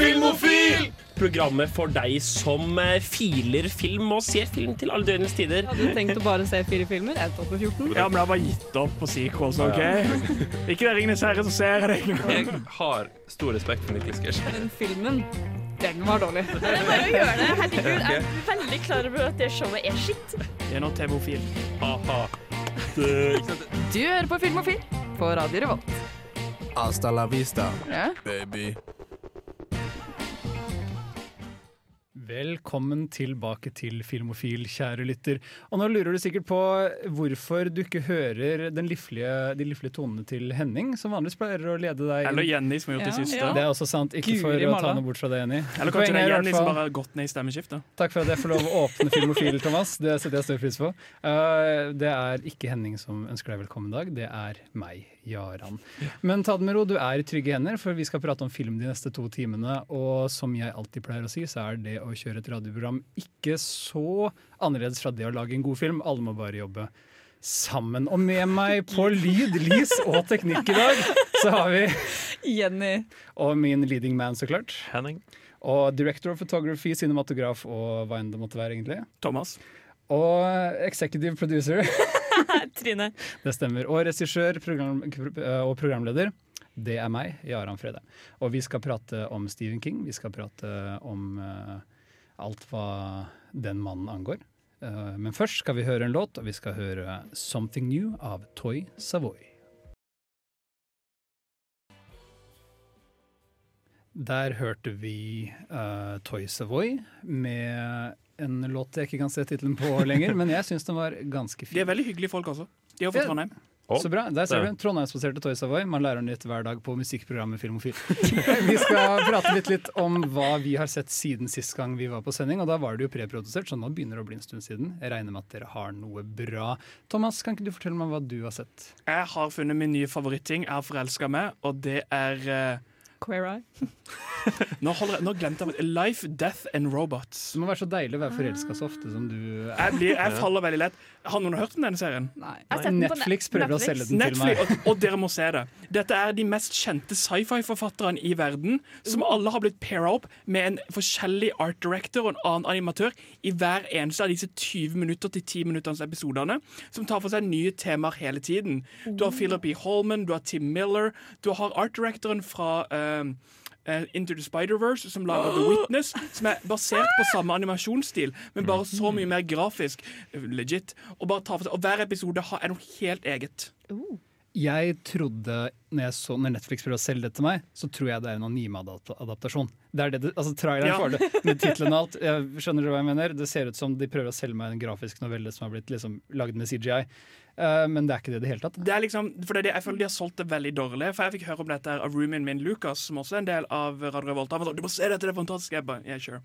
Filmofil! Programmet for deg som eh, filer film og ser film til alle døgnets tider. Hadde du tenkt å bare se fire filmer? Jeg tok på 14. Ja, men jeg har bare gitt opp på sequels, OK? Ikke det Ringenes herre, så ser jeg. Jeg har stor respekt for Niklas Gersh. Den filmen, den var dårlig. Det er bare å gjøre det. Herregud, jeg er veldig klar over at det showet er skitt. Det er nå TV-ofil. Ha-ha. Du hører på Filmofil på Radio Revolt. Hasta la vista, Ja. baby. Velkommen tilbake til Filmofil, kjære lytter. Og nå lurer du sikkert på hvorfor du ikke hører den liflige, de liflige tonene til Henning, som vanligvis pleier å lede deg Eller Jenny, som har gjort det Ja, siste. ja. Det er også sant, ikke for Guri å ta noe bort fra det, Jenny. Eller kanskje det er Jenny som bare har gått ned i stemmeskiftet. Takk for at jeg får lov å åpne Filmofil, Thomas. Det setter jeg stor pris på. Uh, det er ikke Henning som ønsker deg velkommen i dag, det er meg, Jaran. Men ta det med ro, du er i trygge hender, for vi skal prate om film de neste to timene. Og som jeg alltid pleier å si, så er det å kjøre et radioprogram ikke så annerledes fra det å lage en god film. Alle må bare jobbe sammen. Og med meg på lyd, lys og teknikk i dag, så har vi Jenny. Og min leading man, så klart. Henning. Og director of photography, cinematograf og hva enn det måtte være, egentlig. Thomas. Og executive producer, Trine. det stemmer. Og regissør program, og programleder, det er meg, Jaran Frede. Og vi skal prate om Stephen King. Vi skal prate om uh, alt hva den mannen angår. Uh, men først skal vi høre en låt, og vi skal høre 'Something New' av Toy Savoy. Der hørte vi uh, Toy Savoy med en låt jeg ikke kan se tittelen på lenger, men jeg syns den var ganske fin. De er veldig hyggelige folk også. De er fra. Trondheim. Så bra. Der ser du. Trondheimsbaserte Toy Savoy. Man lærer nytt hver dag på musikkprogrammet Filmofil. vi skal prate litt, litt om hva vi har sett siden sist gang vi var på sending. Og da var det jo preprodusert, så nå begynner det å bli en stund siden. Jeg regner med at dere har noe bra. Thomas, kan ikke du fortelle meg hva du har sett? Jeg har funnet min nye favoritting. Jeg har forelska meg, og det er eh, Queer Eye. nå, holder jeg, nå glemte jeg Life, Death and Robots. Det må være så deilig å være forelska så ofte som du er. Jeg, blir, jeg faller veldig lett. Har noen hørt om denne serien? Nei. Netflix prøver å selge den til meg. Netflix, og, og dere må se det. Dette er de mest kjente sci-fi-forfatterne i verden, som alle har blitt paira opp med en forskjellig art director og en annen animatør i hver eneste av disse 20 minutter til 10 minutters episodene, som tar for seg nye temaer hele tiden. Du har Philip E. Holman, du har Tim Miller, du har art directoren fra eh, Into the Spider-Verse, som lager The Witness, som er basert på samme animasjonsstil, men bare så mye mer grafisk. eh, Legit. Og, bare tar for seg, og hver episode er noe helt eget. Jeg trodde, når, jeg så, når Netflix prøver å selge det til meg, så tror jeg det er en anime-adaptasjon. Det er det, det altså Traileren Ja. får det med tittelen og alt. Jeg skjønner du hva jeg mener? Det ser ut som de prøver å selge meg en grafisk novelle som har blitt liksom lagd med CGI. Eh, men det er ikke det i det hele tatt. Det er liksom, for det Jeg føler de har solgt det veldig dårlig. For Jeg fikk høre om dette her av roomien min Lucas, som også er en del av Radio Revolta. Han var sånn, du må se dette, det er fantastisk. Jeg bare, yeah, sure.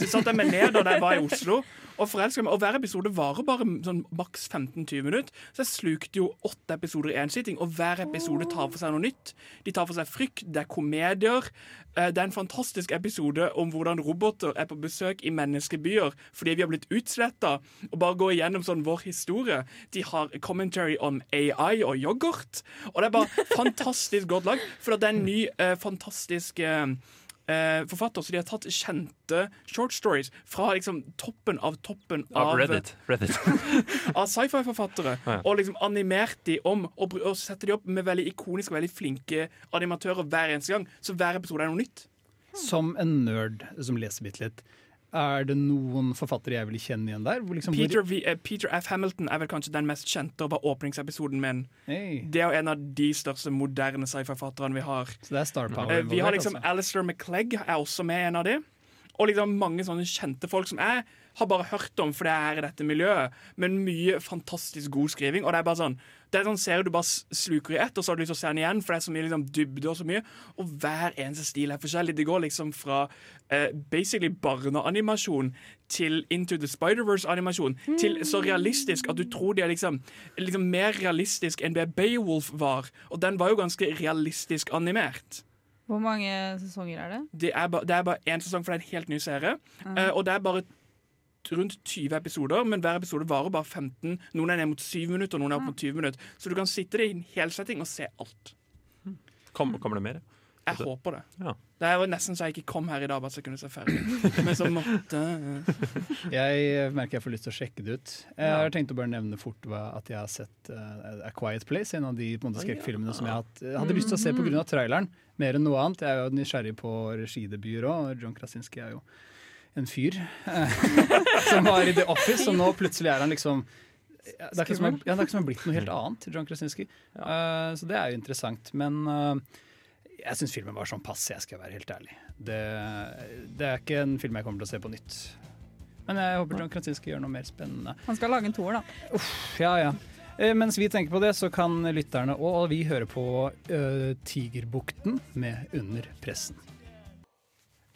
Så jeg meg ned da jeg var i Oslo og forelska meg. Og hver episode varer bare sånn maks 15-20 minutter. Så jeg slukte jo åtte episoder i én sitting, og hver episode tar for seg noe nytt. De tar for seg frykt, det er komedier. Eh, Det er en fantastisk episode om hvordan roboter er på besøk i menneskebyer fordi vi har blitt utsletta, og bare gå igjennom sånn vår historie. De har commentary om AI og yoghurt, og det er bare fantastisk godt lag. For det er en ny, eh, fantastisk eh, eh, forfatter, så de har tatt kjente short stories fra liksom toppen av toppen Av av, Reddit. Reddit. av sci-fi-forfattere, Ja. og liksom animert de om, og, og setter de opp med veldig ikoniske og veldig flinke animatører hver eneste gang. Så hver episode er noe nytt. Som en nerd som leser bitte litt, er det noen forfattere jeg vil kjenne igjen der? Liksom, Peter, v, uh, Peter F. Hamilton er vel kanskje den mest kjente og var åpningsepisoden min. Hey, Det er jo en av de største moderne sci-fi-forfatterne vi har. så det er Star Power uh, vi har liksom altså. Alistair McClegg er også med en av de. Og liksom mange sånne kjente folk som jeg har bare hørt om fordi jeg er i dette miljøet. Men mye fantastisk god skriving. Og det er bare sånn Det er sånn serie du bare sluker i ett, og så har du lyst til å se den igjen, for det er så mye liksom, dybde og så mye. Og hver eneste stil er forskjellig. Det går liksom fra eh, basically barneanimasjon til Into the Spider-Verse-animasjon til så realistisk at du tror de er liksom, liksom mer realistisk enn det Beowulf var. Og den var jo ganske realistisk animert. Hvor mange sesonger er det? Det er, ba, det er bare én sesong, for det er en helt ny serie. Eh, og det er bare rundt 20 episoder, men hver episode varer bare 15. Noen er ned mot 7 minutter, noen er opp mot 20 minutter. Så du kan sitte i en hel setting og se alt. Kom, kommer det mer? Jeg håper det. Ja. Det er jo nesten så jeg ikke kom her i dag bare så jeg kunne se ferdig. Men så måtte Jeg merker jeg får lyst til å sjekke det ut. Jeg har tenkt å bare nevne fort at jeg har sett uh, A Quiet Place, en av de på en måte, skrekkfilmene som jeg hatt- hadde lyst til å se pga. traileren. Mer enn noe annet. Jeg er jo nysgjerrig på regidebuter òg, og John Krasinski er jo en fyr som var i The Office, og nå plutselig er han liksom det er ikke som, ja, det er ikke som har blitt noe helt annet, John Krasinski. Uh, så det er jo interessant. Men uh, jeg syns filmen var sånn passe, jeg skal være helt ærlig. Det, det er ikke en film jeg kommer til å se på nytt. Men jeg håper John Krasinski gjør noe mer spennende. Han skal lage en toer, da. Ja, ja. Eh, Mens vi tenker på det, så kan lytterne og vi høre på uh, Tigerbukten med Under pressen.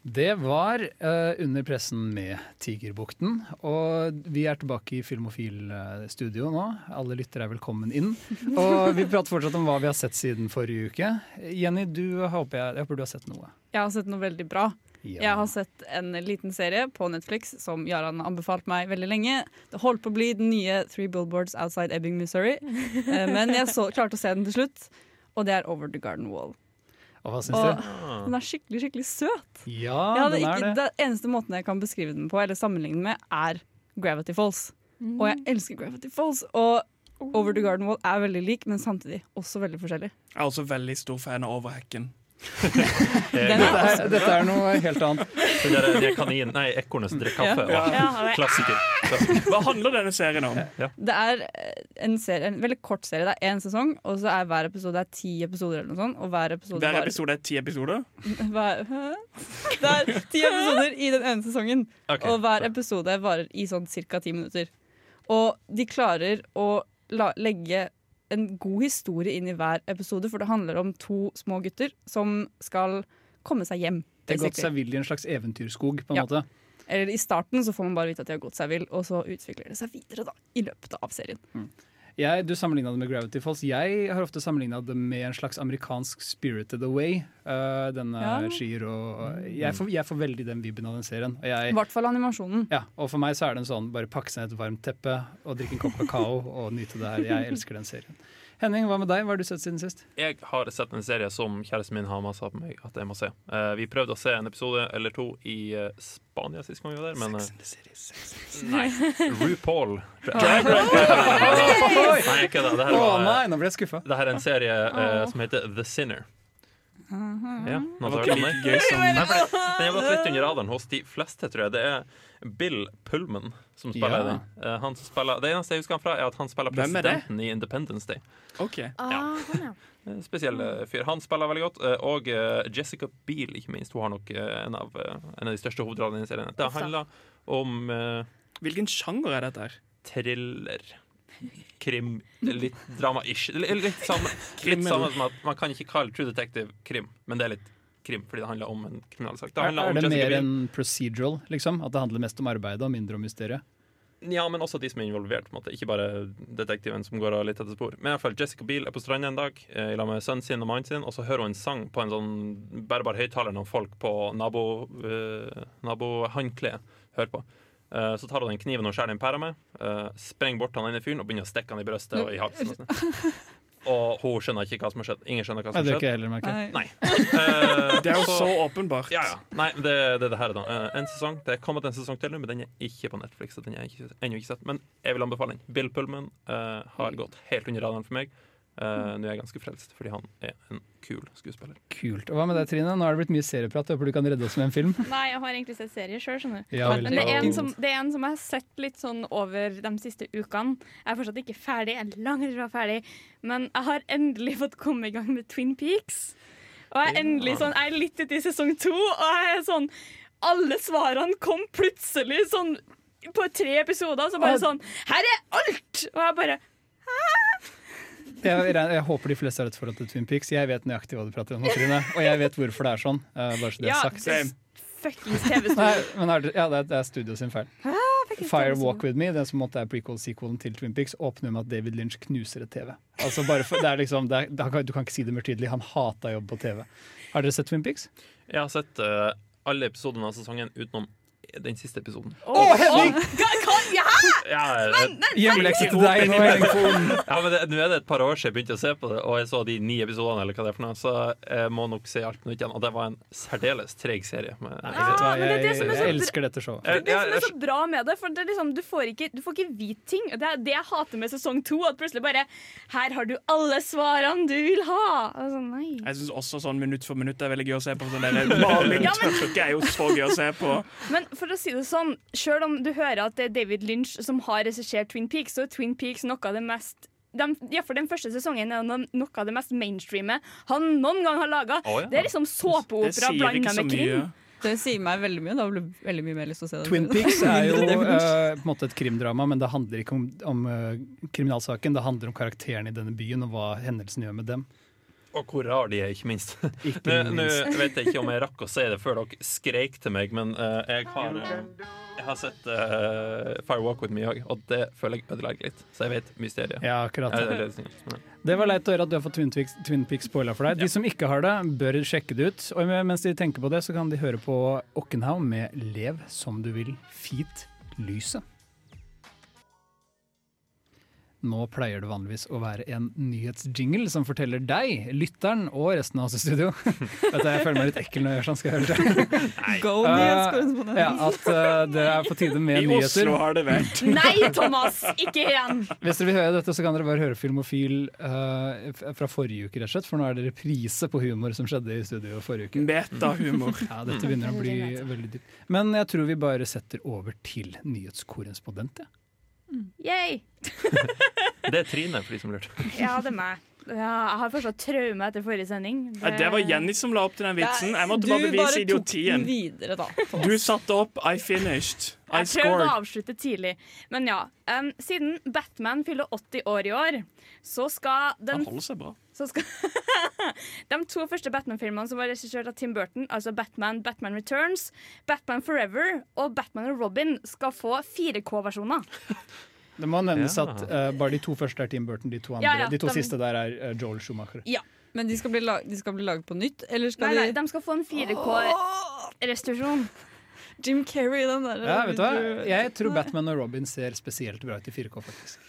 Det var uh, Under pressen med Tigerbukten. Og vi er tilbake i Filmofil-studio nå. Alle lyttere er velkommen inn. Og vi prater fortsatt om hva vi har sett siden forrige uke. Jenny, du håper jeg, jeg håper du har sett noe. Jeg har sett noe veldig bra. Ja. Jeg har sett en liten serie på Netflix som Jaran har anbefalt meg veldig lenge. Det holdt på å bli den nye Three Billboards Outside Ebbing, Missouri. Eh, Men jeg så, klarte å se den til slutt, og det er Over the Garden Wall. Og hva syns du? den er skikkelig, skikkelig søt. Ja, den ikke, er det. det eneste måten jeg kan beskrive den på, eller sammenligne den med, er Gravity Falls. Og jeg elsker Gravity Falls. Og Over the Garden Wall er veldig lik, men samtidig også veldig forskjellig. Jeg er også veldig stor fan av Overhekken. Dette er, er, dette er noe helt annet. Den der, de kanin, nei, ekornet som drikker kaffe. Ja. Ja, Klassiker. Klassiker. Hva handler denne serien om? det er eh, en, serie, en veldig kort serie. Det er én sesong, og så er hver episode det er ti episoder. eller noe sånt Og hver episode Hver episode er ti episoder. hver, Det er ti episoder i den ene sesongen, Okay. og hver episode varer i sånn ca. ti minutter. Og de klarer å la, legge en god historie inn i hver episode, for det handler om to små gutter som skal komme seg hjem. Det har gått seg vill i en slags eventyrskog, på en Ja. måte. Eller I starten så får man bare vite at de har gått seg vill, og så utvikler det seg videre da, i løpet av serien. Jeg, du sammenligna det med Gravity Falls. Jeg har ofte sammenligna det med en slags amerikansk Spirited Away. Uh, denne Ja. Shiro og jeg får, jeg får veldig den vibben av den serien. Og, I hvert fall animasjonen. ja, og for meg så er det en sånn bare pakke seg et varmt teppe og drikke en kopp kakao og nyte det her. Jeg elsker den serien. Henning, hva med deg? Hva har du sett siden sist? Jeg har sett en serie som kjæresten min har masa på meg at jeg må se. Uh, vi prøvde å se en episode eller to i uh, Spania sist gang vi var der, men eh, Nei. RuPaul. Nei, ikke det. Det her, Å var, nei, nå ble jeg skuffa. det her er en serie som heter The Sinner. Ja, noen Det var ikke like gøy som Nei, for det- Den har gått litt under radaren hos de fleste, tror jeg. Det er Bill Pullman som spiller Ja. den. Eh, han som spiller, det eneste jeg husker han fra, er at han spiller Hvem er det? presidenten i Independence Day. OK. Ah, han, ja. Eh, Spesiell eh, fyr. Han spiller veldig godt. eh, Og eh, Jessica Biel, ikke minst. Hun har nok eh, en av, eh, en av de største hovedrollene i serien. Det handler om eh, Hvilken sjanger er dette her? thriller. Krim. Litt drama-ish. Litt, samme, litt samme som at man kan ikke kalle True Detective krim, men det er litt krim fordi det handler om en kriminalsak. Det Er, er det mer enn procedural, liksom? At det handler mest om arbeidet og mindre om mysteriet? Ja, men også de som er involvert. på en måte Ikke bare detektiven som går av litt etter spor. Men i hvert fall Jessica Biel er på stranda en dag eh, i lag med sønnen sin og mannen sin, og så hører hun en sang på en sånn bærbar høyttaler noen folk på nabo, uh, nabohåndkleet hører på. Eh, så tar hun den kniven hun skjærer den pæra med, uh, sprenger bort han ene fyren og begynner å stikke han i brøstet og i halsen. Og, sånn. og hun skjønner ikke hva som har skjedd. Ingen skjønner hva Nei, som det har er ikke skjedd. Nei. Eh, Det er jo så- så åpenbart. ja, ja. Nei, det, det er det her, da. En sesong. Det er kommet en sesong til nå, men den er ikke på Netflix. Den er ennå ikke sett. Men jeg vil anbefale den. Bill Pullman eh, har gått helt under radaren for meg. Eh, nå er jeg ganske frelst, fordi han er en kul skuespiller. Kult. Og hva med deg, Trine? Nå har det blitt mye serieprat. Håper du kan redde oss med en film. Nei, jeg har egentlig sett serie sjøl, skjønner du. Ja. Men det er, en som, det er en som jeg har sett litt sånn over de siste ukene. Jeg er fortsatt ikke ferdig, jeg er langt fra ferdig, men jeg har endelig fått komme i gang med Twin Peaks. Og jeg er endelig sånn, jeg er litt ute i sesong to, og jeg er sånn Alle svarene kom plutselig sånn på tre episoder, så bare sånn Her er alt! Og jeg bare Jeg, jeg, jeg håper de fleste har et forhold til Twin Peaks. Jeg vet nøyaktig hva du prater om, Trine. Og jeg vet hvorfor det er sånn. eh, bare så det er Ja, sagt. det er fuckings Nei, TV-studio. men er det, ja, det er, er studio sin feil. Fire Walk With Me, den som måtte er prequel-sequelen til Twin Peaks, åpner med at David Lynch knuser et TV. Altså bare for, det er liksom, det er, du kan ikke si det mer tydelig. Han hata jobb på TV. Har dere sett Twin Peaks? Jeg har sett uh, alle episodene av sesongen utenom den siste episoden. Å, Henning! Ja, Ja, Hjemmelekse til deg nå, Henning ja, men det, Nå er det et par år siden jeg begynte å se på det, og jeg så de ni episodene, eller hva det er for noe, så jeg må nok se alt på nytt igjen. Og det var en særdeles treg serie. Men, Nei, vet jeg, jeg, men det er det er så jeg elsker dette showet. Jeg- Det som er så bra med det, for det er liksom, du, får ikke, du får ikke vite ting. Det er det jeg hater med sesong to. At plutselig bare Her har du alle svarene du vil ha. Altså, nei. Jeg syns også sånn minutt for minutt er veldig gøy å se på. Sånn der maling Ja, men- er jo så gøy å se på. Men for å si det sånn, selv om du hører at det er David Lynch som har regissert Twin Peaks, så er Twin Peaks noe av det mest de, ja, for Den første sesongen er no- noe av det mest mainstreame han noen gang har laga. Oh, ja. Det er liksom såpeopera blanda med krim. Det sier meg veldig mye. Da blir det veldig mye mer lyst til å se det. Twin Peaks er jo uh, på en måte et krimdrama, men det handler ikke om, om uh, kriminalsaken. Det handler om karakteren i denne byen og hva hendelsen gjør med dem. Og hvor rar de er, ikke minst. Ikke Nå nå vet jeg ikke om jeg rakk å si det før dere skreik til meg, men uh, jeg har uh, Jeg har sett uh, Fire Walk With Me òg, og det føler jeg ødelegger litt. Så jeg vet mysteriet. Ja, akkurat. Jeg- Det var leit å høre at du har fått Twin Peaks, Twin Peaks spoila for deg. De som ikke har det, bør sjekke det ut. Og mens de tenker på det, så kan de høre på Okkenhaug med 'Lev som du vil', fint lyset. Nå pleier det vanligvis å være en nyhetsjingle som forteller deg, lytteren og resten av oss i studio Vet du, Jeg føler meg litt ekkel når jeg gjør sånn, skal jeg høre det. Go, uh, ja, at uh, det er på tide med I nyheter. Oslo har det vært. Nei, Thomas! Ikke igjen! Hvis dere vil høre dette, så kan dere bare høre Filmofil uh, f- fra forrige uke, rett og slett. For nå er det reprise på humor som skjedde i studio forrige uke. Metahumor. Ja, dette begynner å bli veldig dypt. Men jeg tror vi bare setter over til nyhetskorrespondent. Ja. Yay! Det er Trine, for de som lurte. Ja, det er meg. Ja, jeg har fortsatt traume etter forrige sending. Ja, det var Jenny som la opp til den vitsen. Jeg måtte du bare bevise idiotien. videre, da. Du satte opp, I finished. I Jeg prøvde å avslutte tidlig. Men ja, Um, siden Batman fyller 80 år i år, så skal den Han holder seg bra. Så skal De to første Batman-filmene som var regissert av Tim Burton, altså Batman, Batman Returns, Batman Forever og Batman og Robin, skal få 4K-versjoner. Det må nevnes Ja. at uh, bare de to første er Tim Burton, de to, andre, Ja, ja, de to de- siste der er uh, Joel Schumacher. Men de skal bli, lag, de skal bli laget på nytt, eller Nei, skal nei, de de skal få en 4K-restaurasjon. Jim Carrey, den der Ja, vet du hva? Jeg tror Batman og Robin ser spesielt bra ut i 4K, faktisk.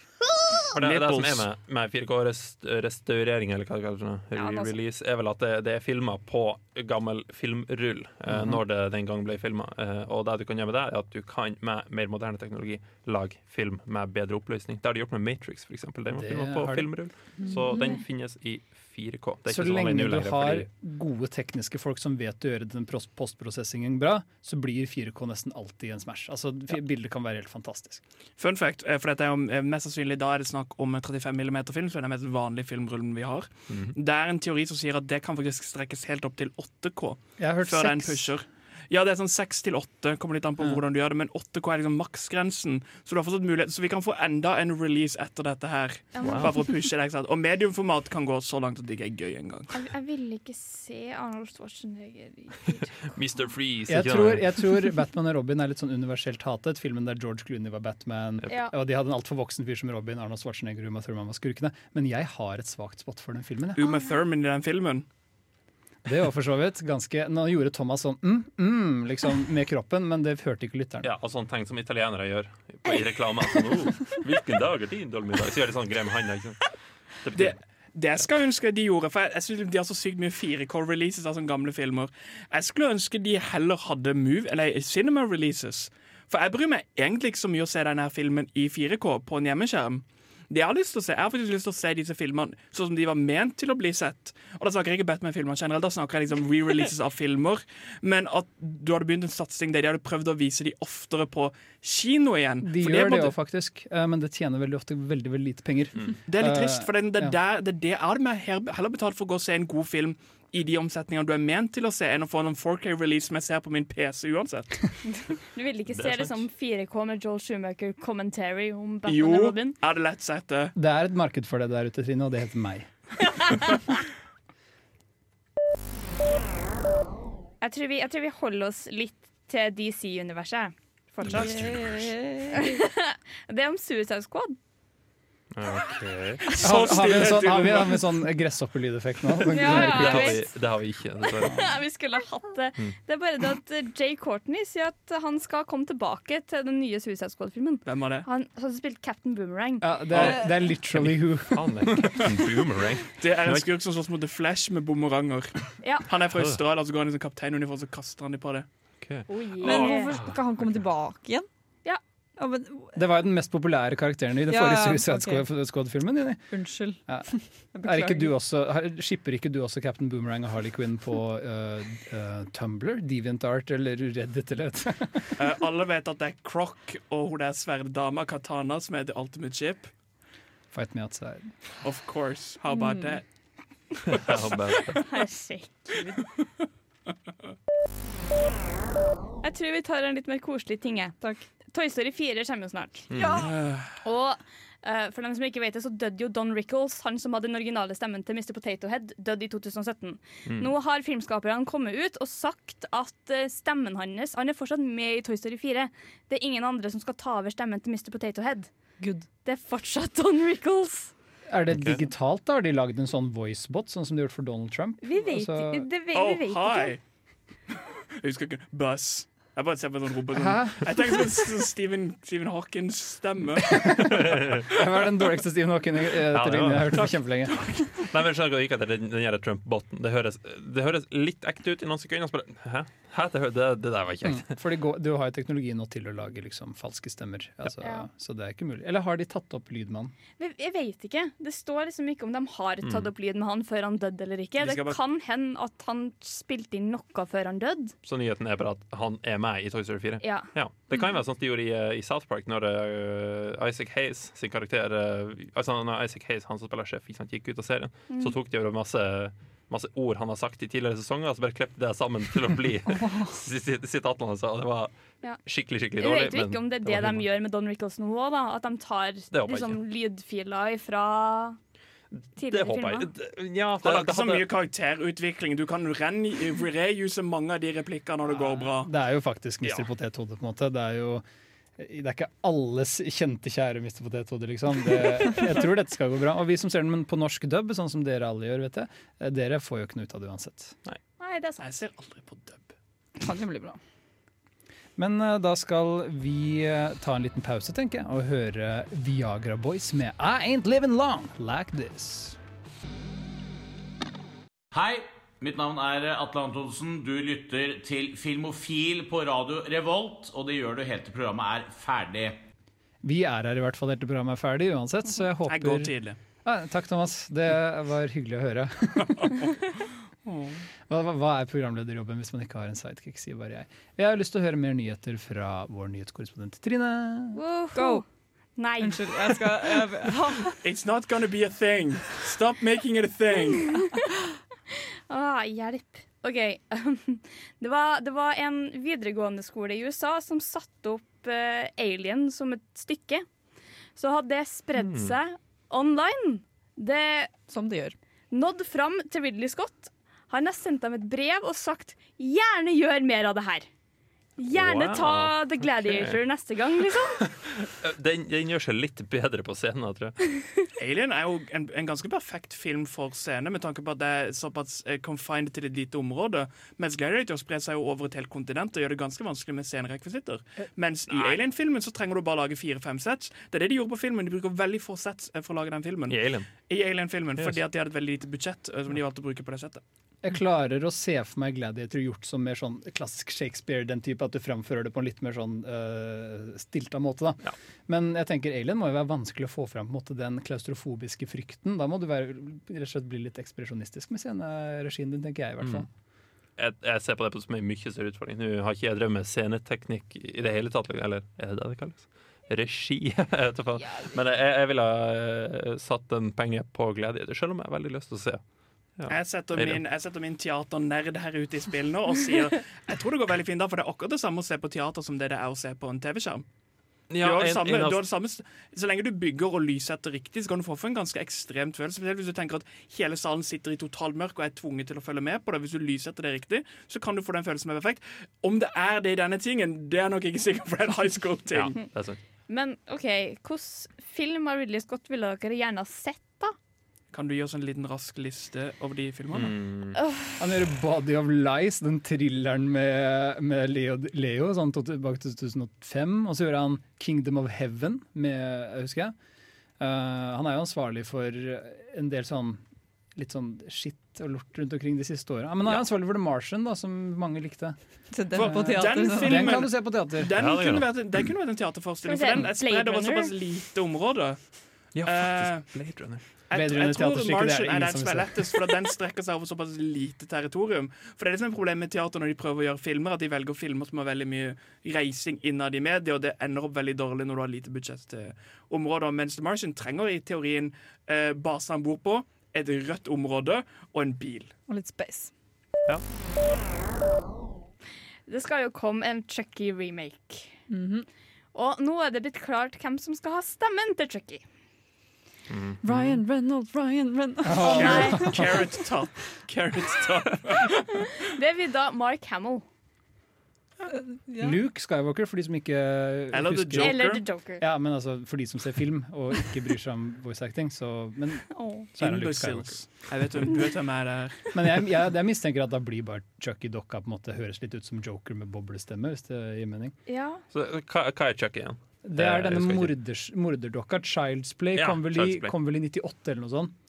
For det, det som er med, med 4K-restaurering, eller hva det kalles, re-release, er vel at det, det er filma på gammel filmrull eh, når det den gang ble filma. Eh, og det du kan gjøre med det, er at du kan med mer moderne teknologi lage film med bedre oppløsning. Det har de gjort med Matrix, eksempel. Den var filma på filmrull. Så den finnes i 4K. Det er Så ikke lenge du har fordi- gode tekniske folk som vet å gjøre den postprosessingen bra, så blir 4K nesten alltid en smash. Altså, ja. Bildet kan være helt fantastisk. Fun fact, eh, for dette er jo eh, mest sannsynlig Da er det snakk om en 35 mm film, så er den mest vanlige filmrullen vi har. Mhm. Det er en teori som sier at det kan faktisk strekkes helt opp til 8K Jeg har hørt før den seks. pusher. Ja, det er sånn 6 til åtte, kommer litt an på Ja. hvordan du gjør det, men 8K er liksom maksgrensen. Så du har fortsatt mulighet Så vi kan få enda en release etter dette her. Bare for å pushe det. ikke sant? Og mediumformat kan gå så langt at det ikke er gøy engang. Jeg, jeg vil ikke se Arnold Schwarzenegger i Mr. Freeze. Jeg tror, jeg tror Batman og Robin er litt sånn universelt hatet. Filmen der George Clooney var Batman, Ja. og de hadde en altfor voksen fyr som Robin. Arnold Schwarzenegger og Uma Thurman var skurkene. Men jeg har et svakt spot for den filmen. jeg. Uma Thurman i den filmen. Det var for så vidt ganske Nå gjorde Thomas sånn mm, mm, liksom med kroppen, men det hørte ikke lytteren. Ja, og sånn ting som italienere gjør på, i reklame. Sånn, oh, 'Hvilken dag er din dolmiddag?' Så gjør de sånn grei med handa. Det Det, det skal jeg ønske de gjorde, for jeg, jeg synes de har så sykt mye 4K-releases av sånne gamle filmer. Jeg skulle ønske de heller hadde move, eller cinema-releases. For jeg bryr meg egentlig ikke så mye å se denne filmen i 4K på en hjemmeskjerm. Det Jeg har lyst til å se Jeg har faktisk lyst til å se disse filmene sånn som de var ment til å bli sett. Og Da snakker jeg ikke Batman-filmer generelt, da snakker jeg liksom re-releases av filmer. Men at du hadde begynt en satsing der de hadde prøvd å vise de oftere på kino igjen. De For gjør det jo faktisk, eh, men det tjener veldig ofte veldig veldig lite penger. Det er litt Eh, trist, for det, det, det, det er det jeg hadde heller betalt for å gå og se en god film i de omsetningene du er ment til å se, enn å få en 4K-release som jeg ser på min PC uansett. Du vil ikke Det se det som 4K med Joel Schumacher commentary om Batman Jo, og Jo, er det lett sett det. Det er et marked for det der ute, Trine, og det heter meg. Jeg tror, vi, jeg tror vi holder oss litt til DC-universet fortsatt. det er om Suicide Squad. Ok. Så Har, har, vi en sånn, har, vi, har vi en sånn gresshoppelydeffekt nå? Ja, ja, Det har vi, det har vi ikke. vi skulle ha hatt det. Mm. Det er bare det at eh, Jay Courtney sier at han skal komme tilbake til den nye Suicide Squad-filmen. Hvem var det? Han har spilt Captain Boomerang. Ja, det, er, det er literally who. Er Captain Boomerang. Det er en skurk som slåss mot The Flash med bumeranger. Ja. Han er fra Australia, så går han i sånn kapteinuniform, så kaster han dem på det. Okay. Oh, yeah. Men hvorfor skal han komme tilbake igjen? Ja. Men, Det var jo den mest populære karakteren i den Ja, forrige Suicide okay. Squad- Squad-filmen. Unnskyld. Ja. Er ikke du også, skipper ikke du også Captain Boomerang og Harley Quinn på uh, uh, Tumblr, DeviantArt eller Reddit eller et? Eh, alle vet at det er Croc og hun der sverddama Katana som er The Ultimate Ship. Fight me outside. Of course. How about that? How bad. Herregud. Jeg tror vi tar en litt mer koselig ting. jeg. Takk. Toy Story 4 kommer jo snart. Ja. Og uh, for dem som ikke vet det, så døde jo Don Rickles, han som hadde den originale stemmen til Mr. Potato Head, døde i 2017. Mm. Nå har filmskaperne kommet ut og sagt at eh, stemmen hans Han er fortsatt med i Toy Story 4. Det er ingen andre som skal ta over stemmen til Mr. Potato Head. Good. Det er fortsatt Don Rickles. Er det okay. digitalt, da? Har de lagd en sånn voicebot, sånn som de har gjort for Donald Trump? Vi vet, Altså- ikke- det, vi, Oh, vi vet ikke. hi! Jeg husker ikke Buzz. Jeg bare ser på en sånn robot. Sånn. Jeg tenker sånn Stephen, Stephen Hawkins stemme. Hva er den dårligste Stephen Hawkins eh, Ja, det etterligningen jeg har hørt var- på kjempelenge? Nei, men skjønner ikke at det, den, den Trump-boten. Det, det høres litt ekte ut i noen sekunder. bare, Hæ? Hæ? Det, det, det der var kjekt. Mm, For går, du har jo teknologi nå til å lage liksom falske stemmer, altså, Ja. så det er ikke mulig. Eller har de tatt opp lyd med han? Jeg vet ikke. Det står liksom ikke om de har tatt opp lyd med han før han døde eller ikke. Det bare- kan hende at han spilte inn noe før han døde. Så nyheten er bare at han er med i Toy Story 4. Ja. Ja, Det kan jo være sånn at de gjorde i, eh, i South Park, når uh, Isaac Hayes sin karakter uh, Altså når Isaac Hayes, han som spiller sjef, gikk ut av serien, Mm. så tok de over masse Masse ord han har sagt i tidligere sesonger, og så bare klippet det sammen til å bli sitatene hans. Det var skikkelig skikkelig, dårlig. Jeg vet jo ikke om det er det, det de gjør med Don Rickles nå òg, da. At de tar liksom, lydfiler fra Det håper filmer. jeg. Det- Ja, det, det ikke så mye karakterutvikling. Du kan ren- reuse mange av de replikkene når det går bra. Det er jo faktisk Mr. Ja. Potethode, på en måte. Det er jo det er ikke alles kjente, kjære Mr. Potethode, liksom. Det, jeg tror dette skal gå bra. Og vi som ser den på norsk dub, sånn som dere alle gjør, vet jeg, eh, dere får jo ikke noe ut av det uansett. Nei, det er sant. Jeg ser aldri på dub. Kan jo bli bra. Men uh, da skal vi uh, ta en liten pause, tenker jeg, og høre Viagra Boys med I Ain't Living Long Like This. Hei, mitt navn er Atle Antonsen. Du lytter til Filmofil på radio Revolt, og det gjør du helt til programmet er ferdig. Vi er her i hvert fall helt til programmet er ferdig uansett, så jeg håper Jeg går tidlig. Ja, takk, Thomas. Det var hyggelig å høre. Hva, hva, er programlederjobben hvis man ikke har en sidekick, sier bare jeg. Jeg har lyst til å høre mer nyheter fra vår nyhetskorrespondent Trine. Go. Nei. Unnskyld, jeg skal. It's not gonna be a thing. Stop making it a thing. Ah, hjelp. OK. Det var, det var en videregående skole i USA som satte opp uh, Alien som et stykke. Så hadde det spredd Hmm. seg online. Det Som det gjør. Nådd fram til Ridley Scott. Han har sendt dem et brev og sagt 'gjerne gjør mer av det her'. Gjerne Wow, ta The Gladiator neste gang, liksom. den, den gjør seg litt bedre på scenen, tror jeg. Alien er jo en, en ganske perfekt film for scene, med tanke på at det er såpass eh, confined til et lite område. Mens Gladiator sprer seg jo over et helt kontinent og gjør det ganske vanskelig med scenerekvisitter. Mens i Alien-filmen så trenger du bare lage fire-fem sets. Det er det de gjorde på filmen. De bruker veldig få sets eh, for å lage den filmen. I Alien-filmen, Alien-filmen, Yes. fordi at de hadde et veldig lite budsjett eh, som de valgte å bruke på det settet. Jeg klarer å se for meg Gladiator gjort som mer sånn klassisk Shakespeare, den type at du framfører det på en litt mer sånn uh, stilta måte. da. Ja. Men jeg tenker Alien må jo være vanskelig å få fram på en måte, den klaustrofobiske frykten. Da må du være, rett og slett bli litt ekspresjonistisk med sceneregien din, tenker jeg i hvert fall. Jeg, jeg ser på det som en mye større utfordring. Nå har ikke jeg drevet med sceneteknikk i det hele tatt. Eller er det det det kalles? Regi. Ikke. Men jeg, jeg ville ha eh, satt en penge på Gladiator, selv om jeg har veldig lyst til å se. Ja. Jeg setter min, jeg setter min teaternerd her ute i spill nå og sier jeg tror det går veldig fint da, for det er akkurat det samme å se på teater som det det er å se på en TV-skjerm. Du har det samme, en av- du har det samme, så lenge du bygger og lyssetter riktig, så kan du få for en ganske ekstremt følelse. Spesielt hvis du tenker at hele salen sitter i totalmørk og er tvunget til å følge med på det. Hvis du lyssetter det riktig, så kan du få den følelsen som er perfekt. Om det er det i denne tingen, det er nok ikke sikkert, for det er en high school-ting. er. Men OK, hvilken film av Ridley Scott ville dere gjerne ha sett? Kan du gi oss en liten rask liste over de filmene? Mm. Han gjør 'Body of Lies', den thrilleren med, med Leo, Leo sånn tok tilbake til 2005. Og så gjør han 'Kingdom of Heaven' med, husker jeg. Uh, han er jo ansvarlig for en del sånn litt sånn skitt og lort rundt omkring de siste åra. Men han er Ja. ansvarlig for 'The Martian', da, som mange likte. Så den på teater. den filmen- Den kan du se på teater. Den, Ja, kunne vært, en- den kunne vært en teaterforestilling, for den er spredd over såpass lite område. Ja, Eh, faktisk. Blade Runner. Jeg, Blade jeg tror teaterstykke, det er Martian det er den som er vil se. lettest, for den strekker seg over såpass lite territorium. For det er det som er problemet med teater når de prøver å gjøre filmer, at de velger filmer som har veldig mye reising innad i media, og det ender opp veldig dårlig når du har lite budsjett til områder. Mens The Martian trenger i teorien eh, basen han bor på, et rødt område og en bil. Og litt space. Det skal jo komme en Chucky-remake. Mhm. Og nå er det blitt klart hvem som skal ha stemmen til Chucky. Ryan Reynolds, Ryan Reynolds. Oh, Carrot top. Carrot top. det blir da Mark Hamill. Ja. Luke Skywalker, for de som ikke Eller The husker Joker. Eller The Joker. Ja, men altså for de som ser film og ikke bryr seg om voice acting, så Men, oh. så er det Luke Skywalker. Jeg vet hvem du vet hvem er der. Men jeg, jeg, jeg mistenker at da blir bare Chucky Docka på en måte høres litt ut som Joker med boblestemme, hvis det gir mening. Ja. Så, hva, hva er Chucky igjen? Det er Eh, denne morders, morderdokka. Child's Play Ja, kom, vel i, Child's Play. kom vel i 98 eller noe sånt.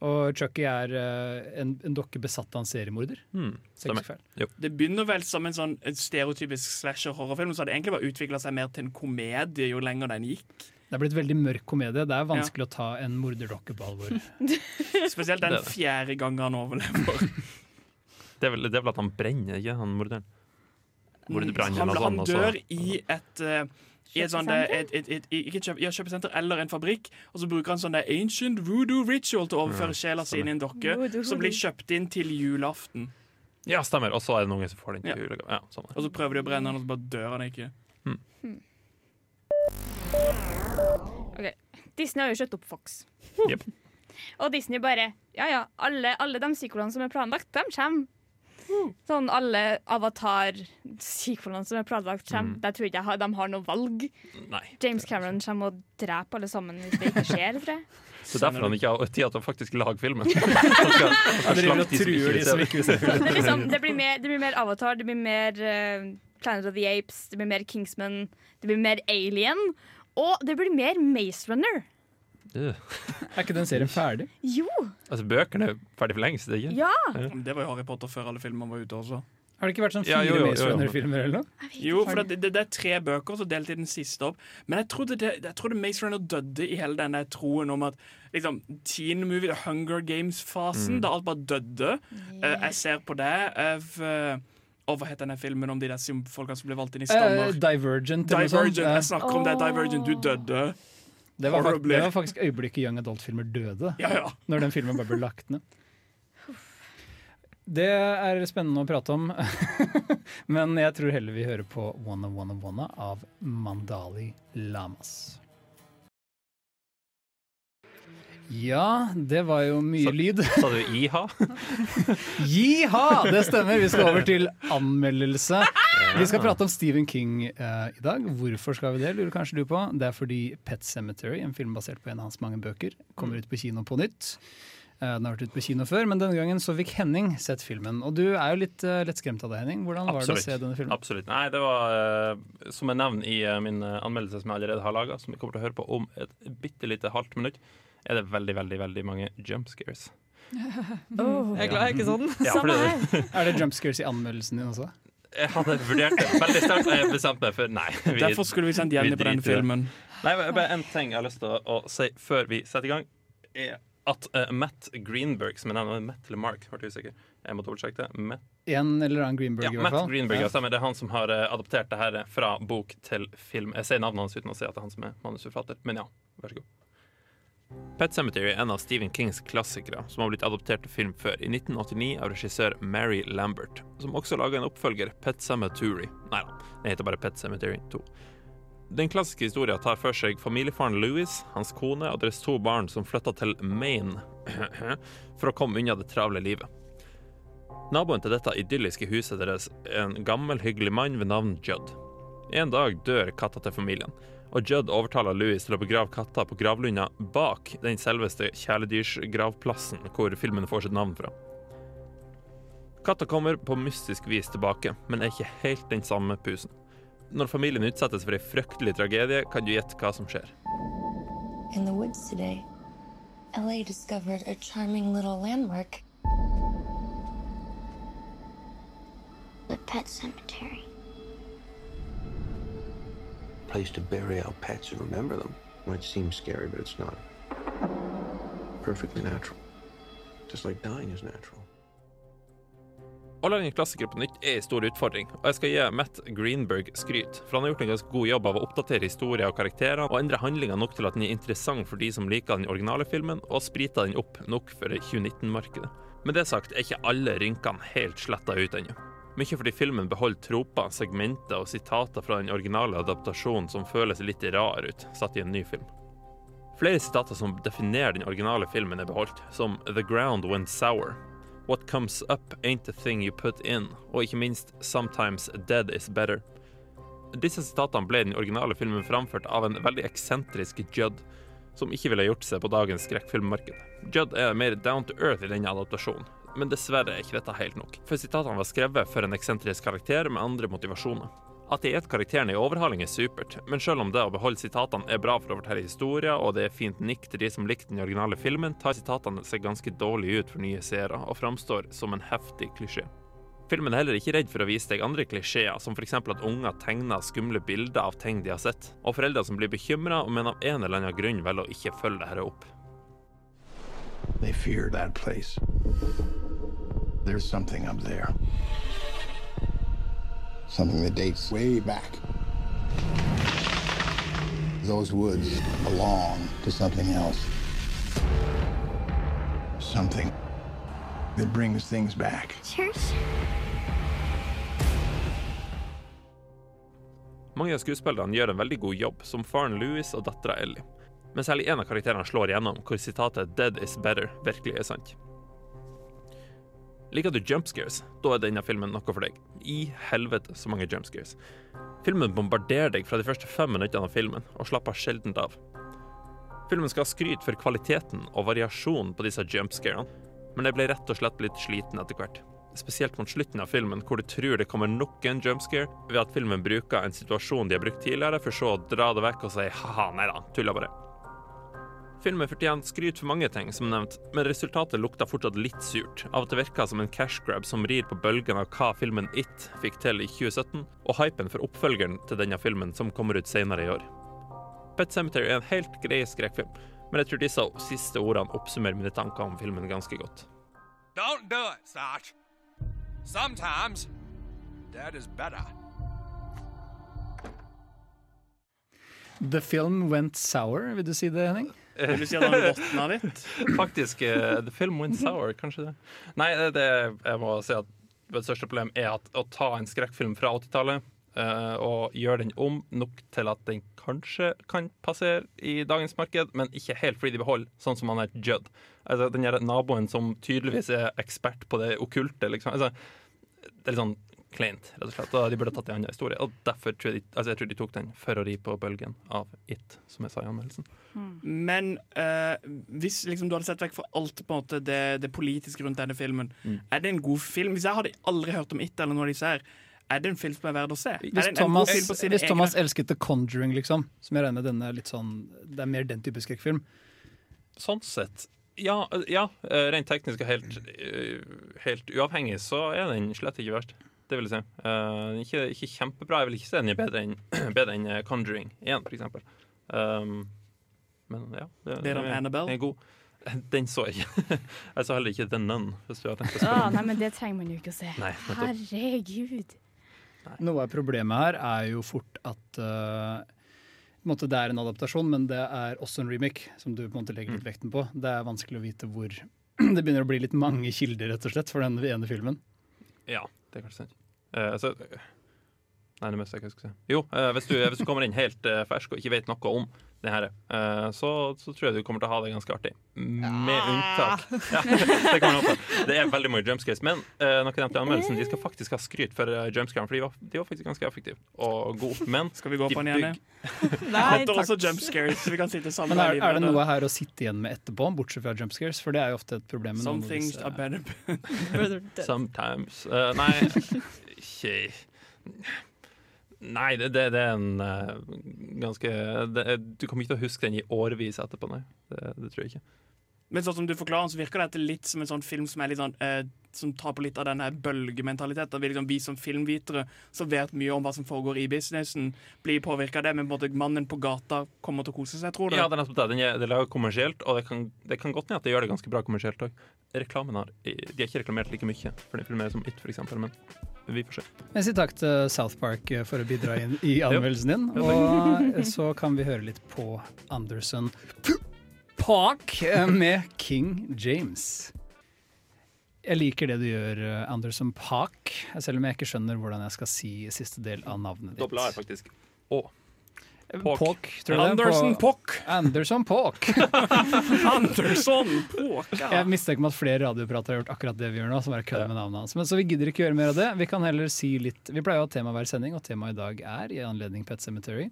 Og Chucky er uh, en, en dokke besatt av en seriemorder. Hmm, Det begynner vel som en sånn en stereotypisk slasher-horrorfilm, så hadde det egentlig bare utvikla seg mer til en komedie jo lenger den gikk. Det er blitt veldig mørk komedie. Det er vanskelig å ta en morderdokke på alvor. Spesielt den er fjerde gangen han overlever. Det er, vel, det er vel at han brenner, ikke han morderen? Han, han og dør i et eh, i et sånt, eh, et, et, et, et, ikke kjøp, ja, kjøpesenter eller en fabrikk, og så bruker han sånn der ancient voodoo ritual til å overføre sjela si inn i en dokke, Voodoo, som blir kjøpt inn til julaften. Ja, stemmer. Og så er det noen som får den Ja. til julegave. Ja, sånn. Og så prøver de å brenne den, og så bare dør han ikke. Disney har jo kjøpt opp Fox. Yep. Og Disney bare Ja ja, alle, alle de sequelene som er planlagt, de kommer. Sånn alle Avatar-sequelene som er planlagt, kommer. Mm. Der tror jeg ikke jeg de har noe valg. Nei. James Cameron kommer og dreper alle sammen hvis det ikke skjer, tror jeg. Så derfor han ikke har tid til å faktisk lage filmen. Han skal- Ja, dere de som ikke vil se det. ikke vil se Det, er liksom, det, blir mer, det blir mer Avatar, det blir mer uh, Planet of the Apes, det blir mer Kingsman, det blir mer Alien. Og det blir mer Maze Runner. Øh. Er ikke den serien ferdig? Jo! Altså, bøkene er ferdig for lengst, ikke? Ja! Det var jo Harry Potter før alle filmene var ute også. Har det ikke vært sånn Ja, fire jo, jo, Maze jo, jo. Runner-filmer eller noe? Jo, for det, det, det er tre bøker, så delte jeg den siste opp. Men jeg trodde, det, jeg trodde Maze Runner døde i hele den der troen om at liksom, teen movie, The Hunger Games-fasen, Mm. da alt bare døde. Eh, jeg ser på det. Av, eh, og hva heter denne filmen om de der folka som ble valgt inn i stammer? Uh, Divergent. Divergent. Jeg snakker om det. Divergent, du døde. Det var, faktisk, det var faktisk øyeblikket Young Adult-filmer døde. Ja, ja. Når den filmen bare ble lagt ned. Det er spennende å prate om, men jeg tror heller vi hører på Wanna Wanna Wanna av Mandali Lamas. Ja, det var jo mye Så- lyd. Sa du iha? Jiha! Det stemmer. Vi skal over til anmeldelse. Vi skal prate om Stephen King uh, i dag. Hvorfor skal vi det, lurer kanskje du på. Det er fordi Pet Cemetery, en film basert på en av hans mange bøker, kommer ut på kino på nytt. Eh, Den har vært ute på kino før, men denne gangen så fikk Henning sett filmen. Og du er jo litt uh, lettskremt av det, Henning. Hvordan var det å se denne filmen? Absolutt. Nei, det var uh, som jeg nevner i eh, min eh, anmeldelse som jeg allerede har laga, som vi kommer til å høre på om et bitte lite halvt minutt, er det veldig, veldig veldig mange jump scares. Oh, jeg er glad jeg er ikke sånn. Ja, Samme for her. det, Er det jump scares i anmeldelsen din også? jeg hadde vurdert det veldig sterkt, og jeg bestemte meg for nei. vi- Derfor skulle vi sendt Jenny vi på den filmen. Nei, bare En ting jeg har lyst til å, å si før vi setter i gang, er at uh, Matt Greenberg, som jeg nevner, Matt eller Mark, ble usikker. Jeg måtte oversjekke det. Matt, En eller annen Greenberg, ja, i hvert Matt fall. Greenberg, Ja. Det er han som har eh, adoptert det her fra bok til film. Jeg sier navnet hans uten å si at det er han som er manusforfatter, men ja, vær så god. Pet Cemetery er en av Stephen Kings klassikere som har blitt adoptert til film før, i 1989 av regissør Mary Lambert, som også laga en oppfølger, Pet Cemetery. Nei da, den heter bare Pet Cemetery 2. Den klassiske historien tar for seg familiefaren Louis, hans kone og deres to barn som flytta til Maine for å komme unna det travle livet. Naboen til dette idylliske huset deres er en gammel, hyggelig mann ved navn Judd. En dag dør katta til familien, og Judd overtaler Louis til å begrave katta på gravlunda bak den selveste kjæledyrsgravplassen hvor filmen får sitt navn fra. Katta kommer på mystisk vis tilbake, men er ikke helt den samme pusen. Når familien utsettes for ei fryktelig tragedie, kan du gjette hva som skjer. In the woods today, LA discovered a charming little landmark. The pet cemetery. Place to bury our pets and remember them. Might seem scary, but it's not. Perfectly natural. Just like dying is natural. Å lage en klassiker på nytt er en stor utfordring, og jeg skal gi Matt Greenberg skryt, for han har gjort en ganske god jobb av å oppdatere historier og karakterer, og endre handlinga nok til at den er interessant for de som liker den originale filmen, og sprita den opp nok for 2019-markedet. Med det sagt er ikke alle rynkene helt sletta ut ennå. Mye fordi filmen beholder troper, segmenter og sitater fra den originale adaptasjonen som føles litt rar ut, satt i en ny film. Flere sitater som definerer den originale filmen er beholdt, som The Ground Went Sour, What Comes Up Ain't The Thing You Put In, og ikke minst Sometimes Dead Is Better. Disse sitatene ble i den originale filmen framført av en veldig eksentrisk Judd, som ikke ville gjort seg på dagens skrekkfilmmarked. Judd er mer down to earth i denne adaptasjonen, men dessverre er ikke dette helt nok. For sitatene var skrevet for en eksentrisk karakter med andre motivasjoner. At de et karakteren i overhaling er supert, men selv om det å beholde sitatene er bra for å fortelle historier, og det er fint nikk til de som likte den originale filmen, tar sitatene seg ganske dårlig ut for nye seere, og framstår som en heftig klisjé. Filmen er heller ikke redd for å vise deg andre klisjeer, som f.eks. at unger tegner skumle bilder av ting de har sett, og foreldre som blir bekymra, men av en eller annen grunn velger å ikke følge dette opp. They fear that place. There's something up there. Something that dates way back. Those woods belong to something else. Something that brings things back. Church? Mange av skuespillerne gjør en veldig god jobb, som faren Louis og dattera Ellie. Men særlig én av karakterene slår igjennom, hvor sitatet 'dead is better' virkelig er sant. Liker du jump scares, da er denne filmen noe for deg. I helvete så mange jump scares. Filmen bombarderer deg fra de første fem minuttene av filmen, og slapper sjelden av. Filmen skal ha skryt for kvaliteten og variasjonen på disse jump scarene, men jeg ble rett og slett litt sliten etter hvert. Spesielt mot slutten av filmen, hvor du tror det kommer nok en jump scare ved at filmen bruker en situasjon de har brukt tidligere, for så å dra det vekk og si ha-ha, nei da, tulla bare. Filmen fortjener skryt for mange ting, som nevnt, men resultatet lukta fortsatt litt surt, av at det virka som en cash grab som rir på bølgen av hva filmen It fikk til i 2017, og hypen for oppfølgeren til denne filmen som kommer ut senere i år. Pet Cemetery er en helt grei skrekkfilm, men jeg tror disse siste ordene oppsummerer mine tanker om filmen ganske godt. Don't do it, Sarge. Sometimes, dead is better. The film went sour, vil du si det, Henning? Vil du si at han råtna litt? Faktisk. Uh, The film went sour, kanskje det. Nei, det, det jeg må si at det største problem er at å ta en skrekkfilm fra 80-tallet uh, og gjøre den om nok til at den kanskje kan passere i dagens marked, men ikke helt fordi de beholder sånn som han er Judd. Altså, den naboen som tydeligvis er ekspert på det okkulte, liksom. Altså, det er litt sånn kleint, rett og slett. Og de burde tatt en annen historie. Og derfor tror jeg, de, altså, jeg tror de tok den for å ri på bølgen av It, som jeg sa i anmeldelsen. Men uh, hvis liksom, du hadde sett vekk fra alt på en måte, det, det politiske rundt denne filmen, Mm. er det en god film? Hvis jeg hadde aldri hørt om It eller noe av disse her, er det en film som er verdt å se? Hvis Thomas, hvis Thomas elsket The Conjuring, liksom, som jeg regner med denne litt sånn Det er mer den type skrekkfilm. Sånn sett ja, ja, øh, rent teknisk og helt, øh, helt uavhengig så er den slett ikke verst. Det vil jeg si. Uh, ikke, ikke kjempebra. Jeg vil ikke si den er bedre enn bedre enn eh, Conjuring 1, for eksempel. Um, men ja. Det, Bedre enn er- Annabelle? Den er god. Den så jeg ikke. Jeg så heller ikke The Nun. Hvis du har tenkt å spørre. nei, men det trenger man jo ikke å se. Nei, Herregud. Herregud. Noe av problemet her er jo fort at uh, på en måte det er en adaptasjon, men det er også en remake, som du på en måte legger litt vekten på. Det er vanskelig å vite hvor Det begynner å bli litt mange kilder, rett og slett, for den ene filmen. Ja, det er kanskje sant. Eh, altså, Nei, det meste jeg ikke skulle si. Jo, uh, hvis, du, hvis du kommer inn helt uh, fersk og ikke vet noe om det her, eh, så, så tror jeg du kommer til å ha det ganske artig. Med unntak ja, det, det er veldig mye jumpscares. Men eh, noe nevnt i anmeldelsen, de skal faktisk ha skryt for uh, jumpscaren, for de var, de var faktisk ganske effektive og gode. Men Skal vi gå på den igjen? Nei, takk. også jumpscares. Vi kan sitte sammen Men er, er det noe her å sitte igjen med etterpå, bortsett fra jumpscares? For det er jo ofte et problem. Some things are better. Sometimes. Nei, ikke Nei, det, det, det er en uh, ganske det, Du kommer ikke til å huske den i årevis etterpå, nei. Det, det tror jeg ikke. Men sånn som du forklarer, så virker dette litt som en sånn film som sånn uh, Som tar på litt av denne bølgementaliteten. Vi, liksom, vi som filmvitere som vet mye om hva som foregår i businessen, blir påvirka av det, men både mannen på gata kommer til å kose seg, tror du? Ja, det er nettopp det. Den er, det er kommersielt, og det kan, det kan godt hende at det gjør det ganske bra kommersielt òg. Reklamen har De har ikke reklamert like mye for den filmen som It, for eksempel, men vi får se. Jeg sier takk til South Park for å bidra inn i anmeldelsen din. Og så kan vi høre litt på Anderson Park eh, med King James. Jeg liker det du gjør, eh, Anderson Park, selv om jeg ikke skjønner hvordan jeg skal si siste del av navnet ditt. Dobbel A er faktisk Å. Tror er. Anderson Pock! Anderson Pock. Anderson Pock, ja. Jeg mistenker meg at flere radioprater har gjort akkurat det vi gjør nå. som er kødd med navnet hans. Men Så vi gidder ikke gjøre mer av det. Vi kan heller si litt Vi pleier å ha tema hver sending, og temaet i dag er, i anledning Pet Cemetery,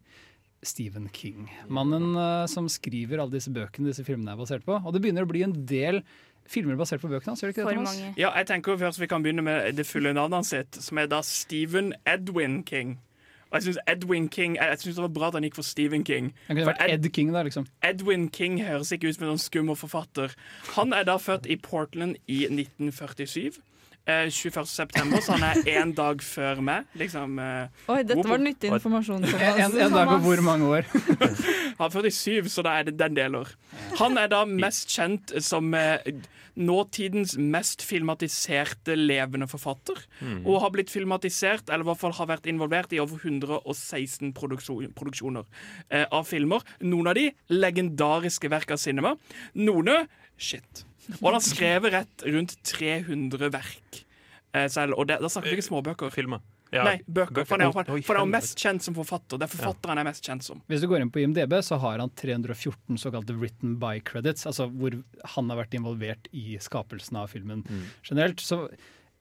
Stephen King. Mannen uh, som skriver alle disse bøkene disse filmene er basert på. Og det begynner å bli en del filmer basert på bøkene hans, gjør det ikke det, Thomas? mange. Ja, jeg tenker først vi kan begynne med det fulle navnet hans, som er da Stephen Edwin King. Og jeg synes Edwin King Jeg, jeg synes det var bra at han gikk for Stephen King. Han kunne For vært Ed King, da, liksom. Edwin King høres ikke ut som en sånn skummel forfatter. Han er da født i Portland i 1947. Eh, 21. september, så han er én dag før meg. Liksom, eh, Oi, dette var nyttig informasjon. En, Thomas. en, en dag på hvor mange år? Han er 47, så da er det den deler. Han er da mest kjent som eh, nåtidens mest filmatiserte levende forfatter. Og har blitt filmatisert, eller i hvert fall har vært involvert i over 116 produksjon, produksjoner eh, av filmer. Noen av de legendariske verk av cinema. Noen shit. Og han har skrevet rett rundt 300 verk eh, selv. Og det, da snakker vi ikke småbøker. Filmer. Ja, Nei, bøker. For han er, for, for han er mest kjent som forfatter. Det er forfatteren han er mest kjent som. Hvis du går inn på IMDb, så har han 314 såkalte written by credits, altså hvor han har vært involvert i skapelsen av filmen generelt. Så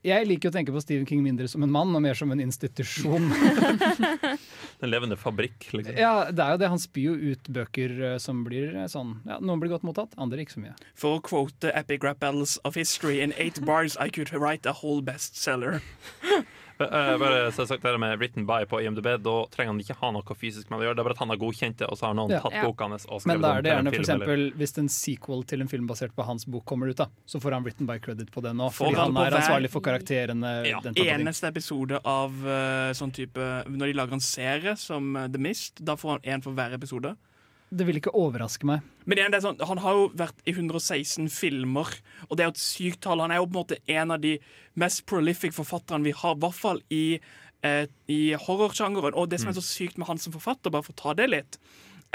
jeg liker å tenke på Stephen King mindre som en mann, og mer som en institusjon. En levende fabrikk, liksom. ja, det er jo det. Han spyr jo ut bøker eh, som blir eh, sånn ja, Noen blir godt mottatt, andre ikke så mye. For å quote Epic Rap Battles of History In eight bars I could write a whole bestseller bare så sagt det med written by på IMDb, da trenger han ikke ha noe fysisk med det å gjøre. Det er bare at han har godkjent det, og så har noen Ja. tatt Ja. boka hans og Men da er det gjerne eksempel hvis en sequel til en film basert på hans bok kommer ut, da, så får han written by credit på den òg. Får Fordi han han er ansvarlig for karakterene. Ja, den. Eneste episode av eh, sånn type Når de lager en serie som eh, The Mist, da får han én for hver episode. Det vil ikke overraske meg. Men igjen, sånn, han har jo vært i 116 filmer, og det er jo et sykt tall. Han er jo på en måte en av de mest prolific forfatterne vi har, i hvert fall i, eh, i horrorsjangeren. Og det som er så sykt med han som forfatter, bare for å ta det litt,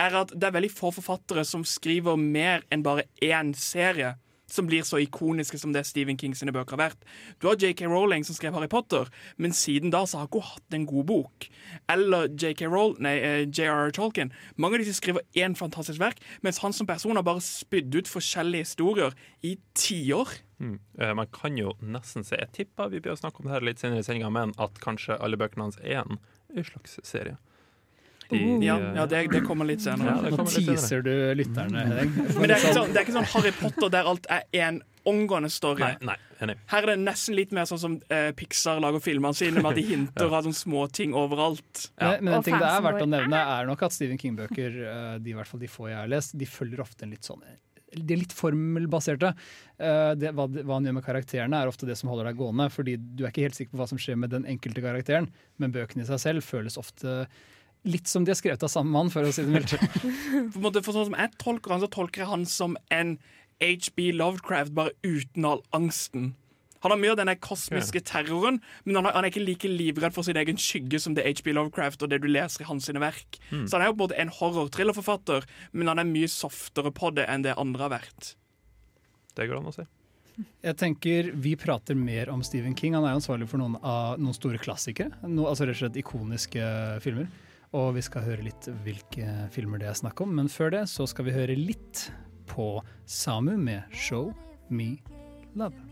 er at det er veldig få forfattere som skriver mer enn bare én serie. Som blir så ikoniske som det Stephen King sine bøker har vært. Du har JK Rowling som skrev Harry Potter, men siden da så har hun hatt en god bok. Eller JK Roll, nei, eh, J.R.R. Tolkien. Mange av disse skriver én fantastisk verk, mens han som person har bare spydd ut forskjellige historier i tiår. Mm. Man kan jo nesten se Jeg tipper vi blir å snakke om det her litt senere i sendinga, men at kanskje alle bøkene hans er en slags serie. De, Ja, ja det, det kommer litt senere. Ja, det Nå teaser du lytterne, Henning. Men det er, ikke sånn, det er ikke sånn Harry Potter der alt er én omgående story. Nei, nei. Her er det nesten litt mer sånn som eh, Pixar lager filmene sine, med at de hinter og har sånne småting overalt. Men, men en ting det er verdt å nevne, er nok at Stephen King-bøker, eh, de, i hvert fall de få jeg har lest, de følger ofte en litt sånn de er litt formelbaserte. Eh, Det, hva, hva han gjør med karakterene, er ofte det som holder deg gående. fordi du er ikke helt sikker på hva som skjer med den enkelte karakteren, men bøkene i seg selv føles ofte litt som de har skrevet av samme mann, for å si det mildt. For sånn som jeg tolker han, så tolker jeg han som en HB Lovecraft, bare uten all angsten. Han har mye av denne kosmiske terroren, men han, er ikke like livredd for sin egen skygge som det HB Lovecraft og det du leser i hans sine verk. Så han er jo både en horror-thrillerforfatter, men han er mye softere på det enn det andre har vært. Det går an å si. Jeg tenker Vi prater mer om Stephen King. Han er jo ansvarlig for noen, av, noen store klassikere. No, altså rett og slett ikoniske filmer. Og vi skal høre litt hvilke filmer det er snakk om. Men før det så skal vi høre litt på Samu med 'Show Me Love'.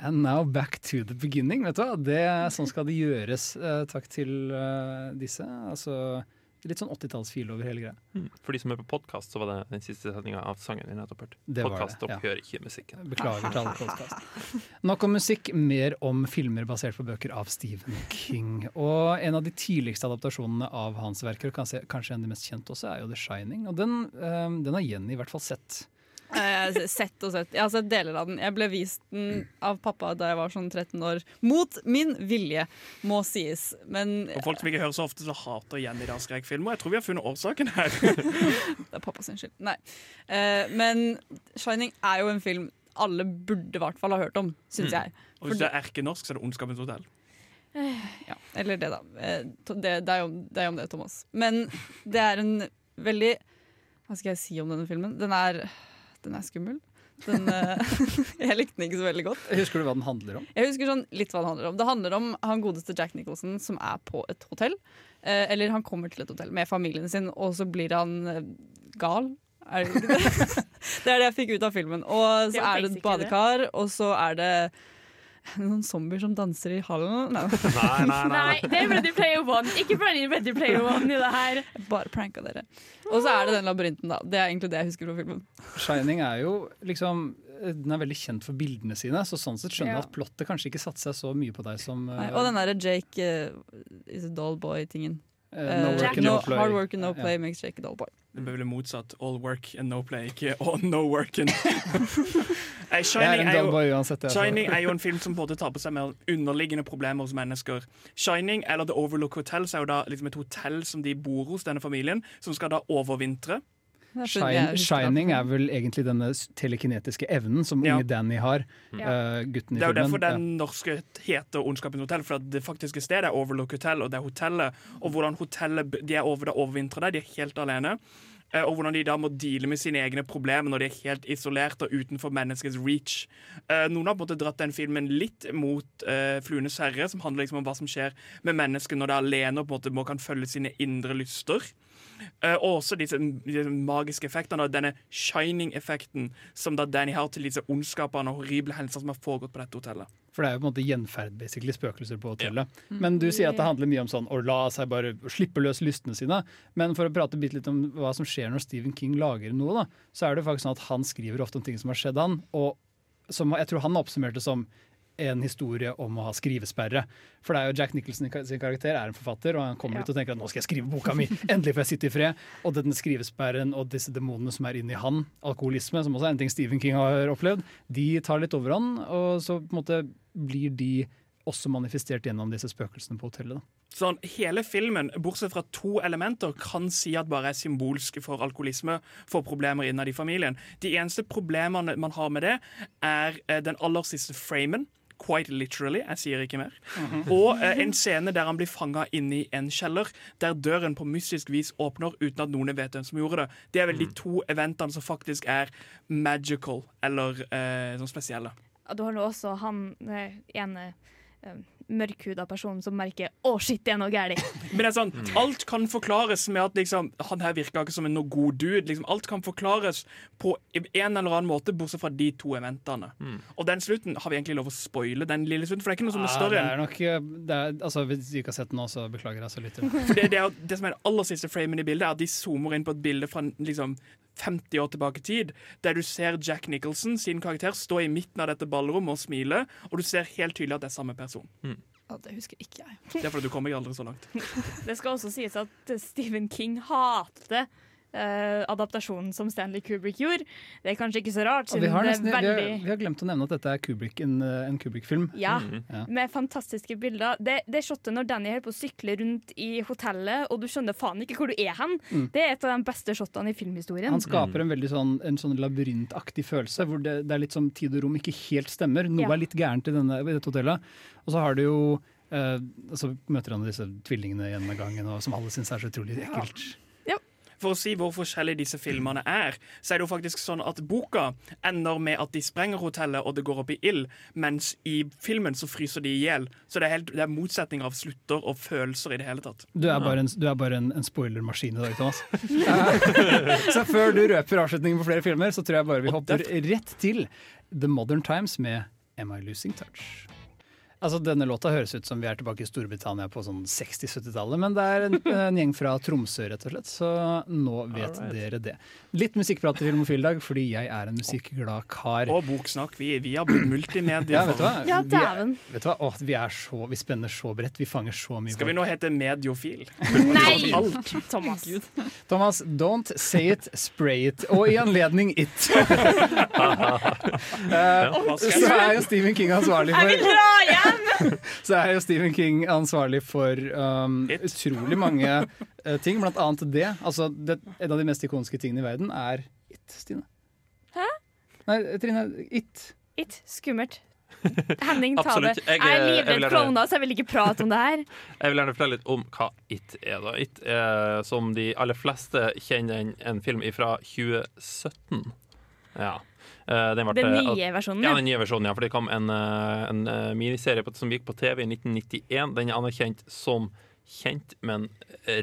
And now back to the beginning. Vet du hva? Det, sånn skal det gjøres. Eh, takk til eh, disse. Altså litt sånn 80-tallsfil over hele greia. Mm. For de som er på podkast, så var det den siste setninga av sangen vi nettopp hørte. Podkast, dere ja. ikke musikken. Beklager til alle podkast. Nok om musikk, mer om filmer basert på bøker av Stephen King. Og en av de tidligste adaptasjonene av hans verker, og kanskje, kanskje en av de mest kjente også, er jo The Shining. Og den, eh, den har Jenny i hvert fall sett. Eh, sett og sett. Jeg har sett deler av den. Jeg ble vist den av pappa da jeg var sånn 13 år. Mot min vilje, må sies. Men For folk som ikke hører så ofte, så hater Jenny da skrekkfilmer. Jeg tror vi har funnet årsaken her. Det er pappas skyld. Nei. Eh, men 'Shining' er jo en film alle burde i hvert fall ha hørt om, syns jeg. Og hvis det er erkenorsk, så er det 'Ondskapens hotell'. Ja, eller det, da. Eh, Det, det, er jo, det er om det, Thomas. Men det er en veldig Hva skal jeg si om denne filmen? Den er, den er skummel. Den, eh, jeg likte den ikke så veldig godt. Husker du hva den handler om? Jeg husker sånn litt hva den handler om. Det handler om han godeste Jack Nicholson som er på et hotell. Eh, eller han kommer til et hotell med familien sin, og så blir han eh, gal. Er det ikke det? det er det jeg fikk ut av filmen. Og så er er det et badekar, og så er det noen zombier som danser i hallen. Nei, Nei, det er Ready Player One. Ikke bland inn Ready Player One i det her. Bare pranka dere. Og så er det den labyrinten, da. Det er egentlig det jeg husker fra filmen. Shining er jo liksom den er veldig kjent for bildene sine, så sånn sett skjønner jeg Ja. at plottet kanskje ikke satte seg så mye på deg som Nei, eh, og den derre Jake uh, is a doll boy-tingen. Eh, no work and no play. Hard work and no Ja. play makes Jake a dull boy. Det blir vel motsatt. All work and no play, ikke all no work and Nei, Shining, er Shining er, jo, uansett, altså. Shining er jo en film som både tar på seg mer underliggende problemer hos mennesker. Shining, eller The Overlook Hotel, så er jo da liksom et hotell som de bor hos, denne familien, som skal da overvintre. Shine, Shining er vel egentlig denne telekinetiske evnen som Ja. unge Danny har, Ja. eh, gutten i Det er jo derfor den norske heter Ondskapens hotell, for det faktiske stedet er Overlook Hotel, og det er hotellet. Og hvordan hotellet de er over, overvintrer der, de er helt alene. Eh, Og hvordan de da må deale med sine egne problemer når de er helt isolert og utenfor menneskets reach. Eh, Noen har på en måte dratt den filmen litt mot uh, 'Fluenes herre', som handler liksom om hva som skjer med mennesket når det er alene og på en måte må kan følge sine indre lyster. Eh, og også disse, disse magiske effektene og denne shining-effekten som da Danny har til disse ondskapene og horrible hendelser som har foregått på dette hotellet. For det er jo på en måte gjenferd, basically, spøkelser på hotellet. Men du sier at det handler mye om sånn å la seg bare slippe løs lystene sine. Men for å prate bitte litt om hva som skjer når Stephen King lager noe, da, så er det faktisk sånn at han skriver ofte om ting som har skjedd han, og som jeg tror han oppsummerte som en historie om å ha skrivesperre. For det er jo Jack Nicholson sin karakter er en forfatter, og han kommer Ja. ut og tenker at nå skal jeg skrive boka mi, endelig får jeg sitte i fred. Og denne skrivesperren og disse demonene som er inni han, alkoholisme, som også er en ting Stephen King har opplevd, de tar litt overhånd, og så på en måte blir de også manifestert gjennom disse spøkelsene på hotellet. Da. Sånn, hele filmen, bortsett fra to elementer, kan si at bare er symbolsk for alkoholisme, for problemer innad i familien. De eneste problemene man har med det, er eh, den aller siste framen. Quite literally, jeg sier ikke mer. Og eh, en scene der han blir fanga inne i en kjeller, der døren på mystisk vis åpner uten at noen vet hvem som gjorde det. Det er vel de to eventene som faktisk er magical, eller eh, sånn spesielle. Du har nå også han eh, ene eh, mørkhuda personen som merker 'å, shit, det er noe galt'. Men det er sånn, alt kan forklares med at liksom, han her virka ikke som en noe god dude. Liksom, alt kan forklares på en eller annen måte, bortsett fra de to eventene. Og den slutten har vi egentlig lov å spoile, den lille slutten, for det er ikke noe som er større. større det er nok, eh, det er, altså, Hvis du ikke har sett den nå, så beklager jeg så litt. For det, det, er, det som er den aller siste framen i bildet, er at de zoomer inn på et bilde fra liksom 50 år tilbake i tid, der du ser Jack Nicholson, sin karakter, stå i midten av dette ballrommet og smile, og du ser helt tydelig at det er samme person. Ja, det husker ikke jeg. Det er fordi du kommer aldri så langt. Det skal også sies at Stephen King hater eh, adaptasjonen som Stanley Kubrick gjorde. Det er kanskje ikke så rart, vi, har det nesten, veldig... vi, har, vi har glemt å nevne at dette er Kubrick, en, eh, en Kubrick-film. Ja, Ja. med fantastiske bilder. Det, det shotet når Danny holder på å sykle rundt i hotellet, og du skjønner faen ikke hvor du er hen, Mm. det er et av de beste shotene i filmhistorien. Han skaper en veldig sånn, en sånn labyrintaktig følelse, hvor det, det er litt som tid og rom ikke helt stemmer. Noe Ja. er litt gærent i, denne, i dette hotellet. Og så har du jo uh, Så møter han disse tvillingene igjen med gangen, og som alle syns er så utrolig ekkelt. For å si hvor forskjellige disse filmene er, så er det jo faktisk sånn at boka ender med at de sprenger hotellet og det går opp i ild, mens i filmen så fryser de i hjel. Så det er, helt, det er motsetninger av slutter og følelser i det hele tatt. Du er bare en, du er bare en, en spoilermaskin i dag, Thomas. Så før du røper avslutningen på flere filmer, så tror jeg bare vi hopper rett til The Modern Times med Am I Losing Touch? Altså, Denne låta høres ut som vi er tilbake i Storbritannia på sånn 60-70-tallet, men det er en, en gjeng fra Tromsø, rett og slett, så nå vet Alright. dere det. Litt musikkprat i Filmofil dag, fordi jeg er en musikkglad kar. Og boksnakk. Vi, vi har blitt multimedia. Ja, vet du hva? Ja, Vi er- Vet du hva? Åh, vi, er så, vi spenner så bredt, vi fanger så mye. Skal vi nå hete mediofil? Nei! Thomas. Thomas, don't say it, spray it. Og i anledning it. Eh, så er jo Stephen King ansvarlig Jeg vil for dra hjem! Så er jo Stephen King ansvarlig for um, utrolig mange uh, ting, blant annet det. Altså, det. En av de mest ikoniske tingene i verden er It, Stine. Hæ? Nei, Trine, It. It. Skummelt. Henning, ta det. Jeg, Jeg, eh, er vil livredd klovner, så jeg vil ikke prate om det her. Jeg vil gjerne fortelle litt om hva It er. da It er, som de aller fleste kjenner, en, en film fra 2017. Ja. Eh, Den, ble- Den nye versjonen, Ja, den nye versjonen, ja. For det kom en, eh, en eh, miniserie på, som gikk på TV i 1991. Den er anerkjent som kjent, men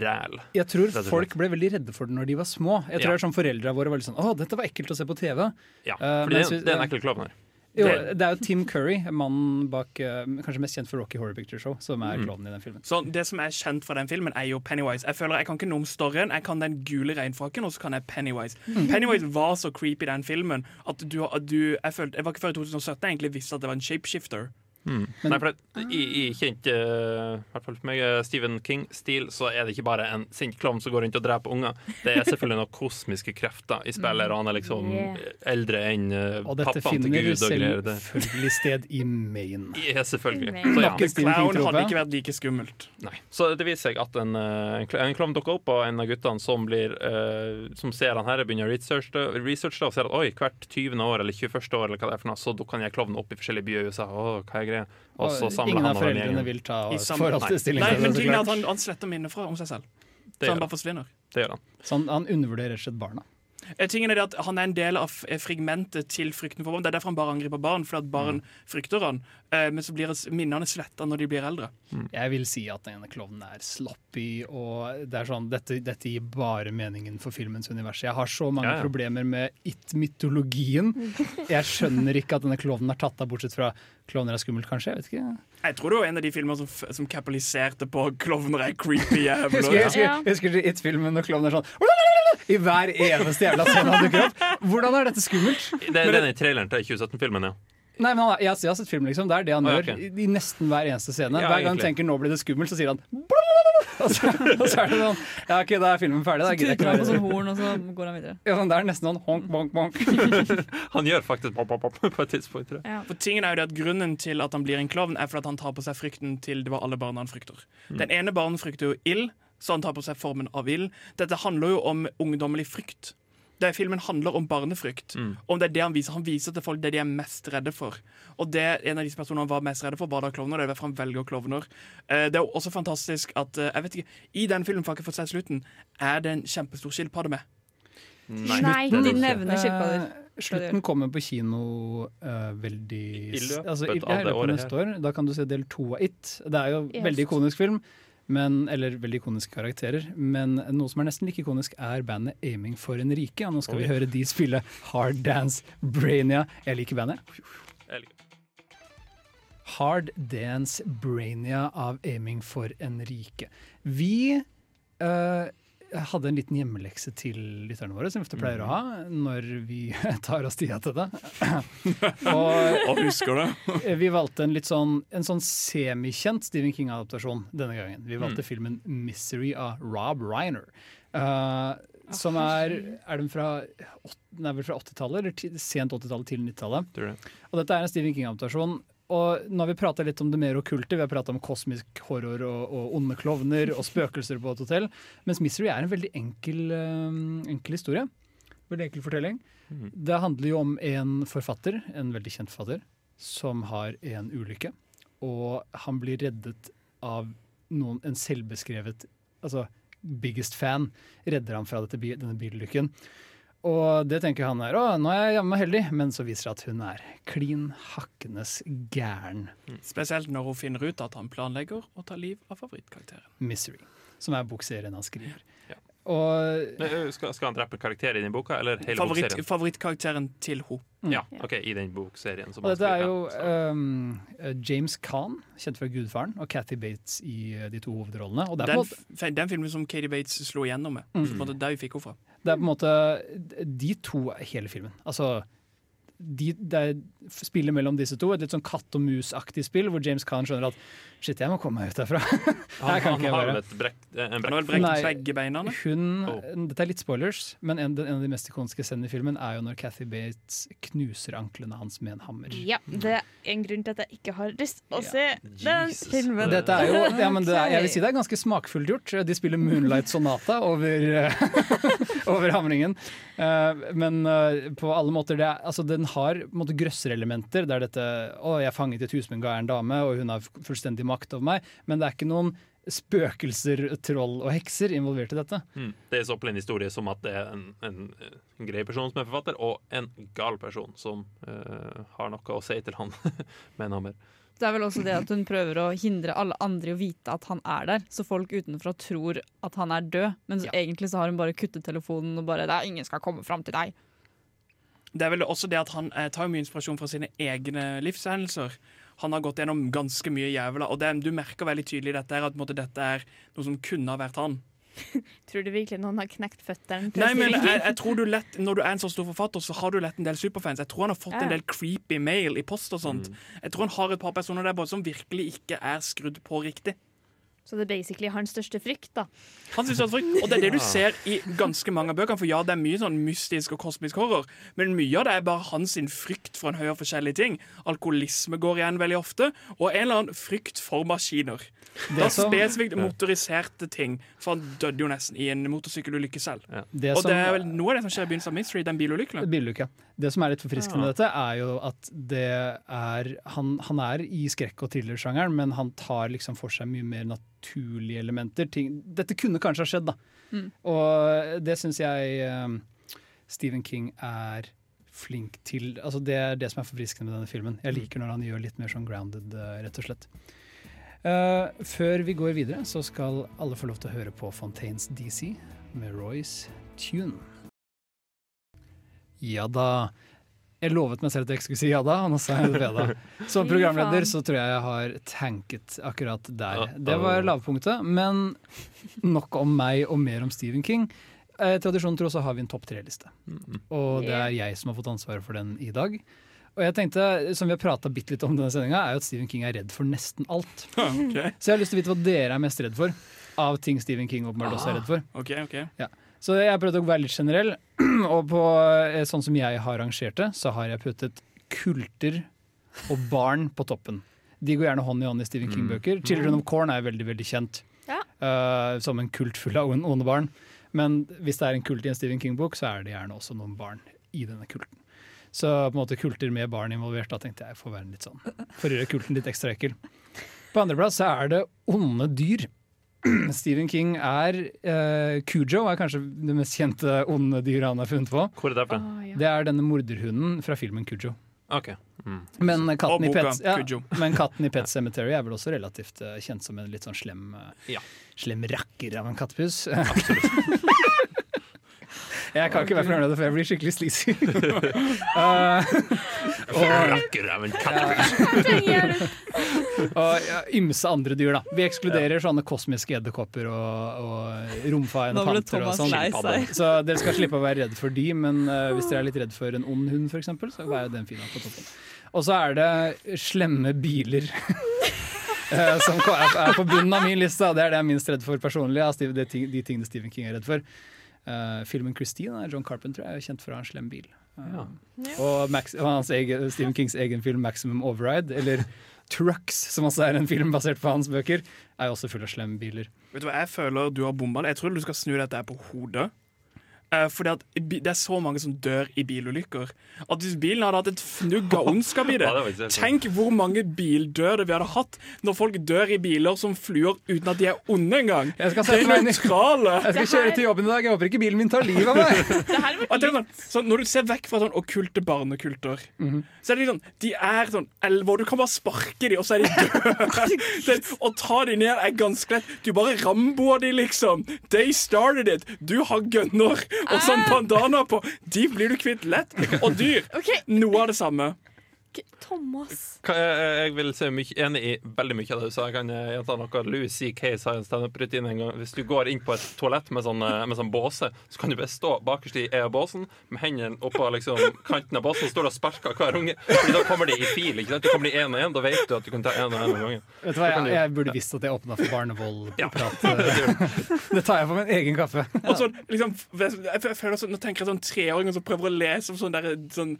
ræl. Jeg tror folk ble veldig redde for det når de var små. Jeg tror Ja. det er sånn Foreldra våre var litt sånn Å, dette var ekkelt å se på TV. Ja, for uh, det, jeg det er en ekkel klovn her. Jo, det er jo Tim Curry, mannen bak eh, Kanskje mest kjent for Rocky Horror Picture Show, som er Mm. klovnen i den filmen. Så Det som er kjent fra den filmen, er jo Pennywise. Jeg føler jeg kan ikke noe om storyen. Jeg kan den gule reinfrakken, og så kan jeg Pennywise. Mm. Pennywise var så creepy i den filmen at du, du jeg, følte, jeg var ikke før i 2017 jeg egentlig visste at det var en shapeshifter. Mm. Nei, for det, i, I kjent, uh, hvert fall for meg, eh, Stephen King-stil, så er det ikke bare en sint klovn som går rundt og dreper unger. Det er selvfølgelig noen kosmiske krefter i spillet, og han er liksom Yeah. eldre enn uh, pappaen til Gud og dette finner du selvfølgelig sted i Maine. Ja, selvfølgelig. Så, ja. Clown hadde ikke vært like skummelt. Nei. Så det viser seg at en, en klovn dukker opp, og en av guttene som, blir, uh, som ser han her, begynner å researche research, det, og ser at oi, hvert 20. år eller 21. år eller hva det er for noe, så dukker han klovnen opp i forskjellige byer i USA. Å, hva er greia? Og så samler samler ingen han av over den foreldrene gjengen. vil ta I forhold til Nei. men tingen er at han, han sletter minnet fra om seg selv. Det Så gjør han han. bare forsvinner. Det gjør han. Så han, han undervurderer rett og slett barna. Eh, Tingen er det at Han er en del av eh, fragmentet til frykten for barn. Det er derfor han bare angriper barn, fordi at barn frykter han. Eh, Men så blir minnene sletta når de blir eldre. Jeg vil si at denne klovnen er sloppy, og det er sånn, dette, dette gir bare meningen for filmens univers. Jeg har så mange Ja, ja. problemer med it-mytologien. Jeg skjønner ikke at denne klovnen er tatt av, bortsett fra klovner er skummelt, kanskje. Jeg vet ikke. Jeg tror det var en av de filmene som, som kapitaliserte på klovner er creepy Husker, jævler. husker, husker du It-filmen når klovnen er sånn i hver eneste jævla scene han dukker opp? Hvordan er dette skummelt? Det, det er den traileren til 2017-filmen, ja. Nei, men han, jeg, har- jeg har sett film, liksom. Det er det han gjør okay. i, i nesten hver eneste scene. Ja, hver gang han tenker 'nå blir det skummelt', så sier han og så, og så er det sånn Ja, OK, da er filmen ferdig. Da Så gidder jeg tuter han på sånn horn, og så går han videre. Ja, sånn, det er nesten sånn honk, bonk, bonk. Han gjør faktisk pop, pop, pop på et tidspunkt, tror jeg. For tingen er jo det at Grunnen til at han blir en klovn, er fordi at han tar på seg frykten til det var alle barna han frykter. Mm. Den ene barnen frykter jo ild, så han tar på seg formen av ild. Dette handler jo om ungdommelig frykt. Det Filmen handler om barnefrykt. Mm. Om det er det Han viser Han viser til folk det de er mest redde for. Og det en av disse personene han var mest redde for, var da klovner. Det er derfor han velger klovner. Eh, Det er jo også fantastisk at eh, Jeg vet ikke, I den filmen, for jeg ikke fått sett slutten, er det en kjempestor skilpadde med. Nei. Nei, de nevner skilpadder. Eh, Slutten kommer på kino uh, veldig I løpet altså, i, av det året neste år. Da kan du se del to av It. Det er jo Yes. veldig ikonisk film. Men, eller veldig ikoniske karakterer. Men noe som er nesten like ikonisk, er bandet Aiming for en rike. Og nå skal vi høre de spille Hard Dance Brainia. Jeg liker bandet. Jeg liker. Hard Dance Brainia av Aiming for en rike. Vi eh, hadde en liten hjemmelekse til lytterne våre, som vi ofte pleier å ha når vi tar oss tida til det. og Og husker det. vi valgte en litt sånn, en sånn semikjent Stephen King-adaptasjon denne gangen. Vi valgte Mm. filmen 'Misery' av Rob Reiner. Uh, som er Er den fra, fra 80-tallet, eller sent 80-tallet til 90-tallet. Og dette er en Stephen King-adaptasjon. Og nå har vi prata litt om det mer okkulte. Vi har prata om kosmisk horror og, og onde klovner og spøkelser på et hotell. Mens 'Misery' er en veldig enkel, eh, enkel historie. Veldig enkel fortelling. Mm. Det handler jo om en forfatter, en veldig kjent forfatter, som har en ulykke. Og han blir reddet av noen, en selvbeskrevet Altså biggest fan, redder ham fra dette, denne bilulykken. Og det tenker han er å, nå er jeg jammen meg heldig, men så viser det at hun er klin hakkenes gæren. Spesielt når hun finner ut at han planlegger å ta liv av favorittkarakteren. Misery, som er bokserien han skriver. Ja. Og Men, Skal, skal han drepe karakteren i den boka, eller hele Favoritt, bokserien? favorittkarakteren til hun. Ja, ok, i den bokserien. Som Og han dette er jo um, James Caan, kjent fra Gudfaren, og Cathy Bates i de to hovedrollene. Den, måte, f- den filmen som Katie Bates slo igjennom med. Mm. det er vi fikk henne fra. Det er på en måte de to er hele filmen. Altså de, det er, spillet mellom disse to, et litt sånn katt og mus-aktig spill, hvor James Caan skjønner at shit, jeg må komme meg ut derfra. Han, han har vel et brekk, en Han har brekk brekt begge beina. Oh. Dette er litt spoilers, men en, en av de mest ikoniske scenene i filmen er jo når Cathy Bates knuser anklene hans med en hammer. Ja, det er en grunn til at jeg ikke har lyst å se den filmen. Dette er jo, ja, men det er, jeg vil si det er ganske smakfullt gjort. De spiller Moonlight Sonata over, eh, over hamringen. Eh, Men eh, på alle måter det er, altså Den har grøsserelementer. Det er. Der dette Å, jeg er fanget i et hus med en gæren dame, og hun har fullstendig makt over meg. Men det er ikke noen spøkelser, troll og hekser involvert i dette. Mm. Det er så en historie som at det er en, en, en grei person som er forfatter, og en gal person som uh, har noe å si til han med en hammer. Det er vel også det at hun prøver å hindre alle andre i å vite at han er der, så folk utenfra tror at han er død, men ja. egentlig så har hun bare kuttet telefonen og bare det er 'ingen skal komme fram til deg'. Det er vel også det at han eh, tar mye inspirasjon fra sine egne livshendelser. Han har gått gjennom ganske mye jævla, og det, du merker veldig tydelig dette her, at på en måte, dette er noe som kunne ha vært han. Tror du virkelig noen har knekt føttene Nei, men jeg, jeg tror du lett, Når du er en så stor forfatter, så har du lett en del superfans. Jeg tror han har fått Ja. en del creepy mail i post og sånt. Mm. Jeg tror han har et par personer der bare som virkelig ikke er skrudd på riktig. Så det er basically hans største frykt, da. Hans største frykt, Og det er det du ser i ganske mange av bøkene. For ja, det er mye sånn mystisk og kosmisk horror, men mye av det er bare hans frykt for en høy og forskjellige ting. Alkoholisme går igjen veldig ofte, og en eller annen frykt for maskiner. Det Da spesifikt motoriserte ting, for han døde jo nesten i en motorsykkelulykke selv. Det og som- det er vel noe av det som skjer i begynnelsen av Mystery, den bilulykken. Bilulykke. Det som er litt forfriskende med Ja. dette, er jo at det er Han, han er i skrekk- og thrillersjangeren, men han tar liksom for seg mye mer naturlige elementer. Ting, dette kunne kanskje ha skjedd, da. Mm. Og det syns jeg eh, Stephen King er flink til. Altså Det er det som er forfriskende med denne filmen. Jeg liker når han gjør litt mer sånn grounded, eh, rett og slett. Uh, før vi går videre, så skal alle få lov til å høre på Fontaines DC med Royce Tune. Ja da. Jeg lovet meg selv at jeg ikke skulle si ja da, og nå sa jeg det da. Som programleder så tror jeg jeg har tanket akkurat der. Det var lavpunktet, men nok om meg og mer om Stephen King. Eh, tradisjonen tro så har vi en topp tre-liste, og det er jeg som har fått ansvaret for den i dag. Og jeg tenkte, som vi har prata bitte litt om denne sendinga, er jo at Stephen King er redd for nesten alt. Okay. Så jeg har lyst til å vite hva dere er mest redd for, av ting Stephen King åpenbart også er redd for. Ok, ok. Ja. Så jeg prøvde å være litt generell, og på eh, sånn som jeg har rangert det, så har jeg puttet kulter og barn på toppen. De går gjerne hånd i hånd i Stephen King-bøker. 'Children of Corn' er veldig veldig kjent Ja. uh, som en kult full av onde barn. Men hvis det er en kult i en Stephen King-bok, så er det gjerne også noen barn i denne kulten. Så på en måte kulter med barn involvert, da tenkte jeg får være litt sånn For å gjøre kulten litt ekstra ekkel. På andreplass så er det onde dyr. Stephen King er uh, Cujo er kanskje det mest kjente onde dyret han har funnet på. Hvor er det fra? Det er denne morderhunden fra filmen Cujo. OK. Mm. Men katten, Og i boka Pet, ja, men katten i Pet Cemetery er vel også relativt uh, kjent som en litt sånn slem, uh, Ja. slem rakker av en kattepus. jeg kan ikke være programleder, for jeg blir skikkelig sleazy. Eh, og- og ja, ymse andre dyr, da. Vi ekskluderer sånne kosmiske edderkopper og, og romfaiende panter. Og sånn. Så dere skal slippe å være redd for de, men uh, hvis dere er litt redd for en ond hund, eksempel, så er jo den fin på toppen. Og så er det slemme biler. eh, som er, på bunnen av min liste, og det er det jeg er minst redd for personlig. De, de tingene Stephen King er redd for. Eh, filmen 'Christine' av John Carpenter er kjent for å ha en slem bil. Eh, og, Max, hans egen, Stephen Kings egen film 'Maximum Override', eller 'Trucks', som også er en film basert på hans bøker, er også full av slemme biler. Vet du hva jeg føler du har bomba det? Jeg tror du skal snu dette på hodet. Eh, fordi at det er så mange som dør i bilulykker. At hvis bilen hadde hatt et fnugg av ondskap i det. Tenk hvor mange bildøde vi hadde hatt når folk dør i biler som fluer uten at de er onde engang. Jeg skal det er nøytrale. Jeg skal kjøre til jobben i dag. Jeg håper ikke bilen min tar livet av meg. Det sånn, sånn, når du ser vekk fra sånn okkulte barnekulter, Mhm. så er det sånn De er sånn elleve år, du kan bare sparke dem, og så er de døde. Å ta dem ned er ganske lett. Du bare ramboer dem, liksom. They started it. Du har gunner og sånn bandana på. De blir du kvitt lett. Og dyr. Noe av det samme. Thomas. Jeg, jeg vil si enig i veldig mye av det du sa. Jeg kan eh, gjenta noe Louis C.K. sa i en standup-rutine en gang. Hvis du går inn på et toalett med sånn, eh, med sånn båse, så kan du bare stå bakerst i båsen med hendene oppå liksom, kanten av båsen og står og sparker hver unge. Fordi da kommer de i fil. ikke sant? Du kommer de én og én. Da vet du at du kan ta én og én om gangen. Vet du hva, jeg, jeg burde visst at jeg åpna for barnevoldprat. det det tar jeg for min egen kaffe. Og så, liksom, jeg, jeg føler også, Nå tenker jeg sånn treåringer som prøver å lese om sånn der sånn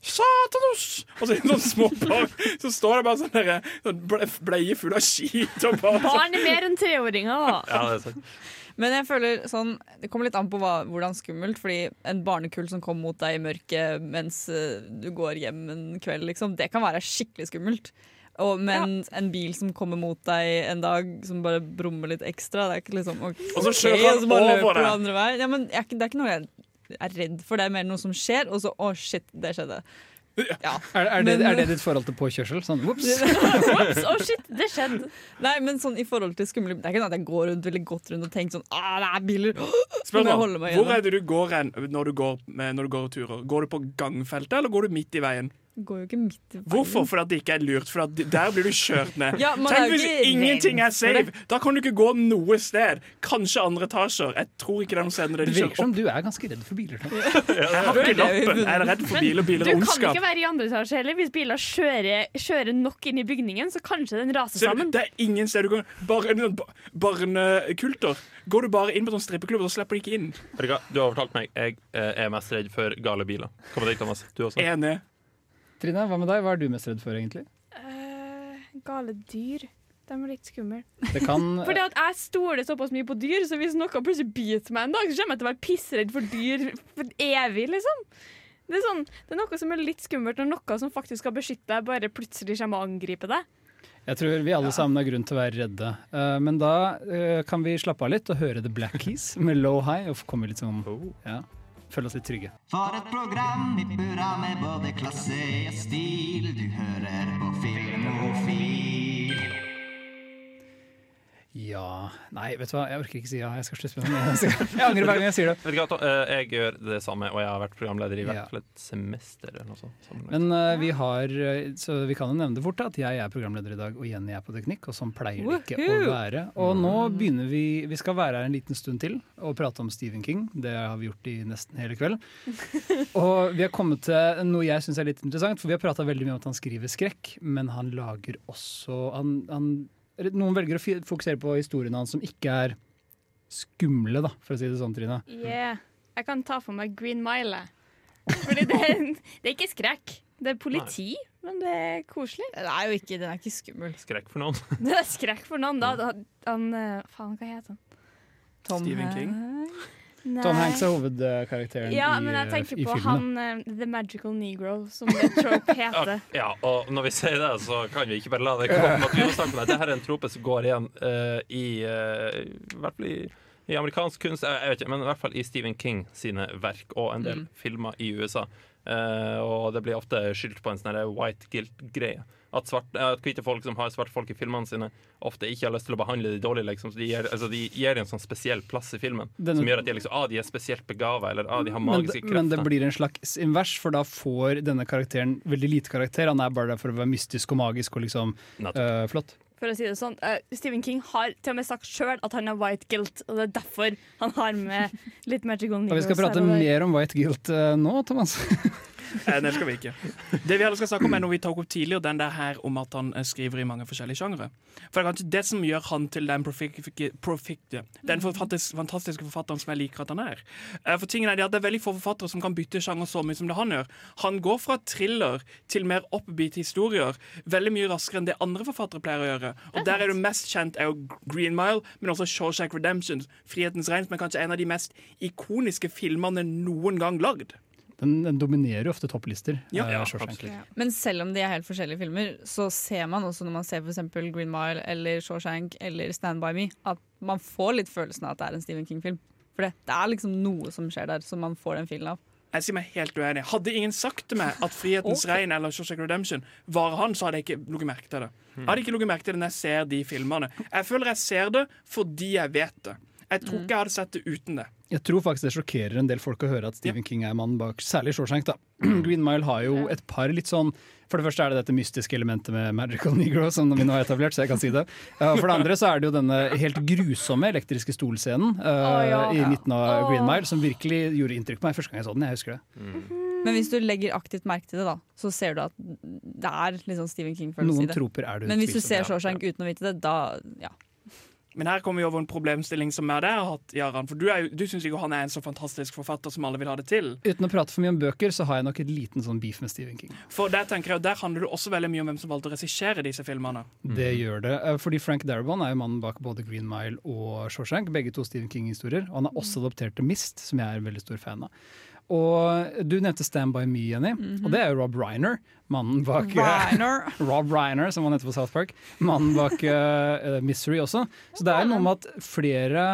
Satanos! Og så er det noen små barn så står det bare sånn der, sånn ble, bleie full av skit. Og bare, Barn er mer enn treåringer, da. Ja, det er sant. Men jeg føler sånn Det kommer litt an på hva, hvordan skummelt. Fordi en barnekull som kommer mot deg i mørket mens eh, du går hjem en kveld, liksom, det kan være skikkelig skummelt. Og, men en bil som kommer mot deg en dag, som bare brummer litt ekstra Det er ikke liksom ok, Og så kjører han og så bare over løper deg. du andre veien. Ja, men jeg, det er ikke noe jeg er redd for, det er mer noe som skjer, og så å shit, det skjedde. Ja. Er, er, det, Men- er det ditt forhold til påkjørsel? Sånn. Whoops, oh shit, det skjedde. Nei, men sånn i forhold til skumle Det er ikke sånn at jeg går rundt veldig godt rundt og tenker sånn Ah, det er biler! Meg Hvor er det du går hen når du går, med, når du går turer? Går du på gangfeltet, eller går du midt i veien? Går jo ikke midt i veien. Hvorfor? Fordi det ikke er lurt. For at der blir du kjørt ned. Ja, Tenk hvis ingenting er safe! Da kan du ikke gå noe sted. Kanskje andre etasjer. Jeg tror ikke det er noe sted når de kjører opp. Det virker som du er ganske redd for biler. Jeg har ikke lappen. Jeg er redd for biler. Biler og ondskap. du kan ikke være i andre etasje heller. Hvis biler kjører, kjører nok inn i bygningen, så kanskje den raser Ser du, sammen. det er ingen sted du kan Bare en sånn barnekulter. Går du bare inn på sånn strippeklubb, så slipper de ikke inn. Du har fortalt meg jeg eh, er mest redd for gale biler. Hva med deg, Thomas? Du også? Enig. Trine, hva med deg? Hva er du mest redd for, egentlig? Uh, gale dyr. De er litt skumle. Det kan Fordi at jeg stoler såpass mye på dyr, så hvis noe plutselig biter meg en dag, så kommer jeg til å være pissredd for dyr for evig, liksom. Det er, sånn, det er noe som er litt skummelt når noe som faktisk skal beskytte deg, bare plutselig kommer og angriper deg. Jeg tror vi alle sammen har grunn til å være redde. Uh, men da uh, kan vi slappe av litt og høre The Black Keys med Low High. Og komme litt sånn ja, Føle oss litt trygge. For et program i burra med både klasse og stil. Du hører på Filmofil. Ja Nei, vet du hva, jeg orker ikke si ja. Jeg skal slutte med det. Jeg angrer hver gang jeg sier det. Vet du hva? Eh, Jeg gjør det samme, og jeg har vært programleder i hvert Ja. fall et semester. eller noe sånt. Men uh, vi har eh, Så vi kan jo nevne det fort da, at jeg er programleder i dag, og Jenny er på teknikk. Og sånn pleier det ikke å være. Og nå begynner vi Vi skal være her en liten stund til og prate om Stephen King. Det har vi gjort i nesten hele kveld. Og vi har kommet til noe jeg syns er litt interessant, for vi har prata veldig mye om at han skriver skrekk, men han lager også han, han, Noen velger å fokusere på historiene hans som ikke er skumle, da, for å si det sånn, Trine. Yeah. Jeg kan ta for meg Green Mile. Fordi det er, det er ikke skrekk. Det er politi, men det er koselig. Det er jo ikke, den er ikke skummel. Skrekk for noen. Det er skrekk for noen, da. da han, eh, faen, hva heter han? Tom Stephen King. Nei. Tom Hanks er hovedkarakteren Ja, i, men jeg eh, tenker i på filmen. han uh, The Magical Negro, som det trope heter. Ja, og når vi sier det, så kan vi ikke bare la det komme. At vi må snakke om det. Dette er en trope som går igjen uh, i, uh, i hvert fall i, i amerikansk kunst, jeg, jeg vet ikke, men i hvert fall i Stephen King sine verk og en del Mm. filmer i USA. Uh, og det blir ofte skyldt på en sånn white guilt-greie. At, svart, at hvite folk som har svarte folk i filmene sine, ofte ikke har lyst til å behandle de dårlig. Liksom. Så de gir, altså, de gir en sånn spesiell plass i filmen Denne- som gjør at de, er liksom, ah, de er spesielt begava, eller ah, de har magiske krefter. men det blir en slags invers, for da får denne karakteren veldig lite karakter. Han er bare der for å være mystisk og magisk og liksom øh, flott. For å si det sånn, Uh, Stephen King har til og med sagt sjøl at han har white guilt, og det er derfor han har med litt Magical Og Negro. vi skal prate mer om White Guilt uh, nå, Thomas. Eh, det skal vi ikke. Det vi heller skal snakke om er noe vi tok opp tidligere, den der her om at han eh, skriver i mange forskjellige sjangre. For det er kanskje det som gjør han til den, profik- profik- den fantastiske forfatteren som jeg liker at han er. Eh, For tingen er det at det er veldig få forfattere som kan bytte sjanger så mye som det han gjør. Han går fra thriller til mer upbeat historier veldig mye raskere enn det andre forfattere pleier å gjøre. Og der er det mest kjent er jo Green Mile, men også Shawshank Redemption, Frihetens regn, som er kanskje en av de mest ikoniske filmene noen gang lagd. Den, den dominerer jo ofte topplister. Ja, ja, ja, Men selv om de er helt forskjellige filmer, så ser man også når man ser for eksempel Green Mile eller Shawshank eller Stand By Me, at man får litt følelsen av at det er en Stephen King-film. For det, det er liksom noe som skjer der, som man får den filen av. Jeg sier meg helt uenig. Hadde ingen sagt til meg at Frihetens okay. regn eller Shawshank Redemption var han, så hadde jeg ikke lagt merke til det. Jeg hadde ikke lagt merke til det når jeg ser de filmene. Jeg føler jeg ser det fordi jeg vet det. Jeg tror ikke jeg hadde sett det uten det. Jeg tror faktisk det sjokkerer en del folk å høre at Stephen King er mannen bak særlig Shawshank. da. Green Mile har jo et par litt sånn For det første er det dette mystiske elementet med Magical Negro, som vi nå har etablert, så jeg kan si det. For det andre så er det jo denne helt grusomme elektriske stolscenen uh, oh, ja. i midten av. Green Mile, som virkelig gjorde inntrykk på meg første gang jeg så den. Jeg husker det. Men hvis du legger aktivt merke til det, da, så ser du at det er litt sånn Stephen King-følelse Noen i det. troper er det Men hvis du ser ser ja. Shawshank uten å vite det, da ja. Men her kommer vi over en problemstilling som jeg har hatt, Jaran. For du, er du syns ikke han er en så fantastisk forfatter som alle vil ha det til. Uten å prate for mye om bøker, så har jeg nok et liten sånn beef med Stephen King. For der tenker jeg, der handler det også veldig mye om hvem som valgte å regissere disse filmene. Det gjør det. Eh, Fordi Frank Darabon er jo mannen bak både Green Mile og Shawshank. Begge to Stephen King-historier. Og han har også adoptert til Mist, som jeg er en veldig stor fan av. Og du nevnte Stand By Me, Jenny. Mhm. Og det er jo Rob Reiner. Mannen bak Reiner. Rob Reiner, som han heter på South Park. Mannen bak uh, Misery også. Så det er noe med at flere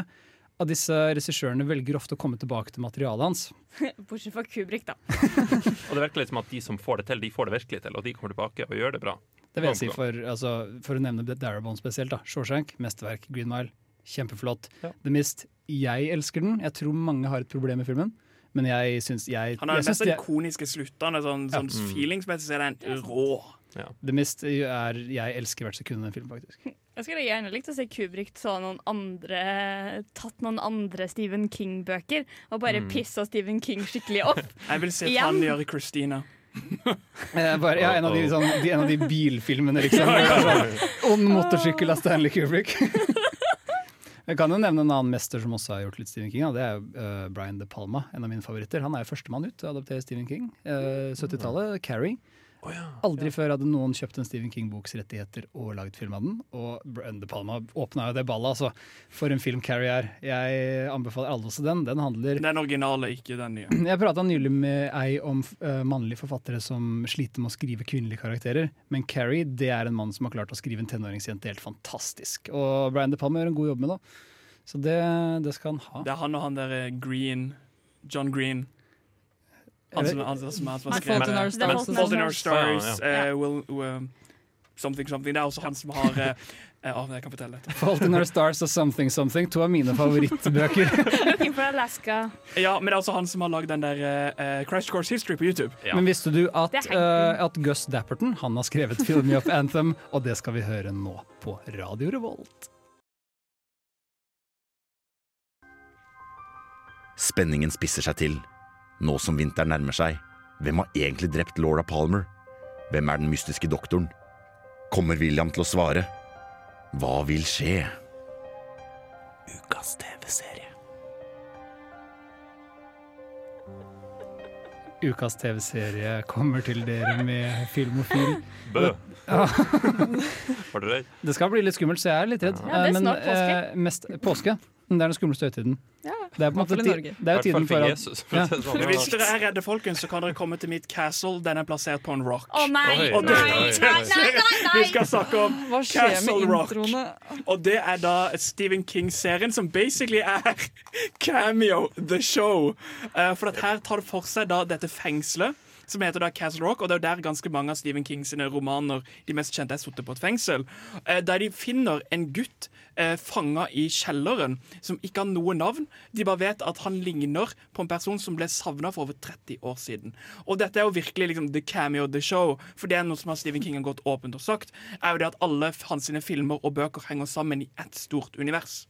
av disse regissørene velger ofte å komme tilbake til materialet hans. Bortsett fra Kubrick, da. Og det virker litt som at de som får det til, de får det virkelig til, og de kommer tilbake og gjør det bra. Det vil jeg si for, altså, for å nevne Darabont spesielt. da Shawshank, mesterverk. Green Mile, kjempeflott. The Mist, jeg elsker den. Jeg tror mange har et problem med filmen, men jeg syns jeg, Han har den mest ikoniske sluttene. Sånn, sånn Mm. Feelingsmessig så er den rå. The Mist er Jeg elsker hvert sekund av den filmen, faktisk. Jeg skulle gjerne likt å se Kubrick ta noen andre, tatt noen andre Stephen King-bøker og bare Mm. pissa Stephen King skikkelig opp. Jeg vil se han gjøre Christina. Eh, bare, ja, en, av de, sånn, de, en av de bilfilmene, liksom. sånn, Ond motorsykkel av Stanley Kubrick. Jeg kan jo nevne en annen mester som også har gjort litt Stephen King. Det er jo eh, Brian De Palma, en av mine favoritter. Han er jo førstemann ut til å adoptere Stephen King. Uh, 70-tallet, Carrie. Aldri før hadde noen kjøpt en Stephen King-boks rettigheter og laget film av den. Og Brian De Palma åpna jo det ballet, altså. For en film Carrie er. Jeg anbefaler alle også den. Den handler Den originale, ikke den nye. jeg prata nylig med ei om uh, mannlige forfattere som sliter med å skrive kvinnelige karakterer. Men Carrie det er en mann som har klart å skrive en tenåringsjente helt fantastisk. Og Brian De Palma gjør en god jobb med det. Så det, det skal han ha. Det er han og han der eh, Green John Green. Han som, han som, han som har The Fault in Our Stars. In Our Stars, Ja, ja. eh, will, will, Something Something. Det er også han som har Jeg kan fortelle dette. Fault in Our Stars og Something Something, to av mine favorittbøker. Looking for Alaska. Ja, men det er også han som har lagd den der uh, Crash Course History på YouTube. Men visste du at, eh, at Gus Dapperton han har skrevet 'Fill Me Up Anthem', og det skal vi høre nå på Radio Revolt. Spenningen spisser seg til. Nå som vinteren nærmer seg, hvem har egentlig drept Laura Palmer? Hvem er den mystiske doktoren? Kommer William til å svare? Hva vil skje? Ukas TV-serie. Ukas TV-serie kommer til dere med Filmofil. Bø. Ja. Var du redd? Det skal bli litt skummelt, så jeg er litt redd. Ja, det er Eh, snart påske. eh, mest påske. Det er den skumleste høytiden. Ja. Det er på en måte ti- Det er jo tiden for at Jesus, for å det sånn. Hvis dere er redde, folkens, så kan dere komme til mitt castle. Den er plassert på en rock. Å nei, Oi, nei, nei, nei, nei, nei, Vi skal snakke om Castle Rock. Og det er da Stephen King-serien som basically er Cameo The Show. Eh, for at her tar det for seg da dette fengselet. Som heter da Castle Rock, og det er der ganske mange av Stephen King sine romaner De mest kjente er sittet på et fengsel. Eh, der de finner en gutt eh, fanga i kjelleren som ikke har noe navn. De bare vet at han ligner på en person som ble savna for over 30 år siden. Og dette er jo virkelig liksom the cameo, the show. For det er noe som har Stephen King har gått åpent og sagt, er jo det at alle hans filmer og bøker henger sammen i ett stort univers.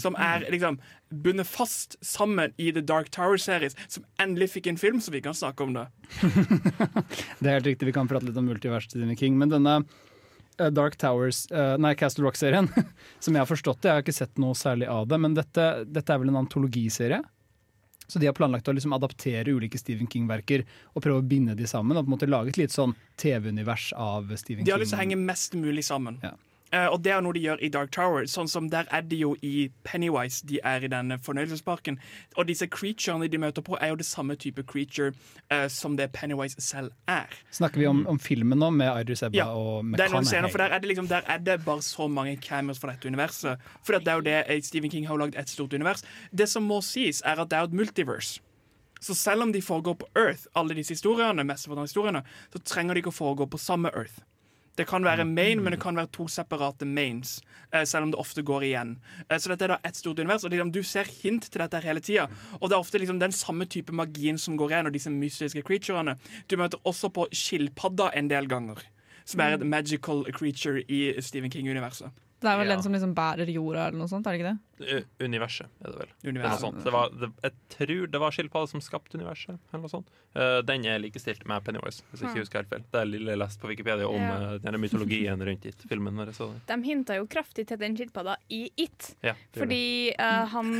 Som er liksom bundet fast sammen i The Dark Tower-series, som endelig fikk en film, så vi kan snakke om det. Det er helt riktig, vi kan prate litt om multiverset til Stephen King, men denne eh, Dark Towers, eh, nei, Castle Rock-serien, som jeg har forstått det, jeg har ikke sett noe særlig av det, men dette, dette er vel en antologiserie? Så de har planlagt å liksom adaptere ulike Stephen King-verker og prøve å binde de sammen. Og på en måte lage et litt sånn TV-univers av Stephen King. De har lyst til å henge mest mulig sammen. Eh, og det er noe de gjør i Dark Tower. Sånn som Der er de jo i Pennywise, de er i denne fornøyelsesparken. Og disse creaturene de møter på, er jo det samme type creature uh, som det Pennywise selv er. Snakker vi om, om filmen nå, med Idris Ebba Ja, og det er McConaughey? for der er, det liksom, der er det bare så mange cameos fra dette universet. For det er jo det eh, Stephen King har lagd et stort univers. Det som må sies, er at det er et multiverse. Så selv om de foregår på Earth, alle disse historiene, historiene, så trenger de ikke å foregå på samme Earth. Det kan være main, men det kan være to separate mains, eh, selv om det ofte går igjen. Eh, så dette er da ett stort univers, og liksom, du ser hint til dette hele tida. Og det er ofte liksom den samme type magien som går igjen, og disse mystiske creaturene. Du møter også på skilpadda en del ganger, som er et magical creature i Stephen King-universet. Det er vel Ja. den som liksom bærer jorda, eller noe sånt? er det ikke det? U- Universet, er det vel. Universet. Det er noe sånt. Det var, det, jeg tror det var skilpadda som skapte universet. Eller noe sånt. Uh, den er likestilt med Pennywise, hvis jeg ikke husker helt feil. Det er lille lest på Wikipedia om Ja. eh, denne mytologien rundt it, filmen. Når så. De hinta jo kraftig til den skilpadda i It. Ja, Fordi uh, han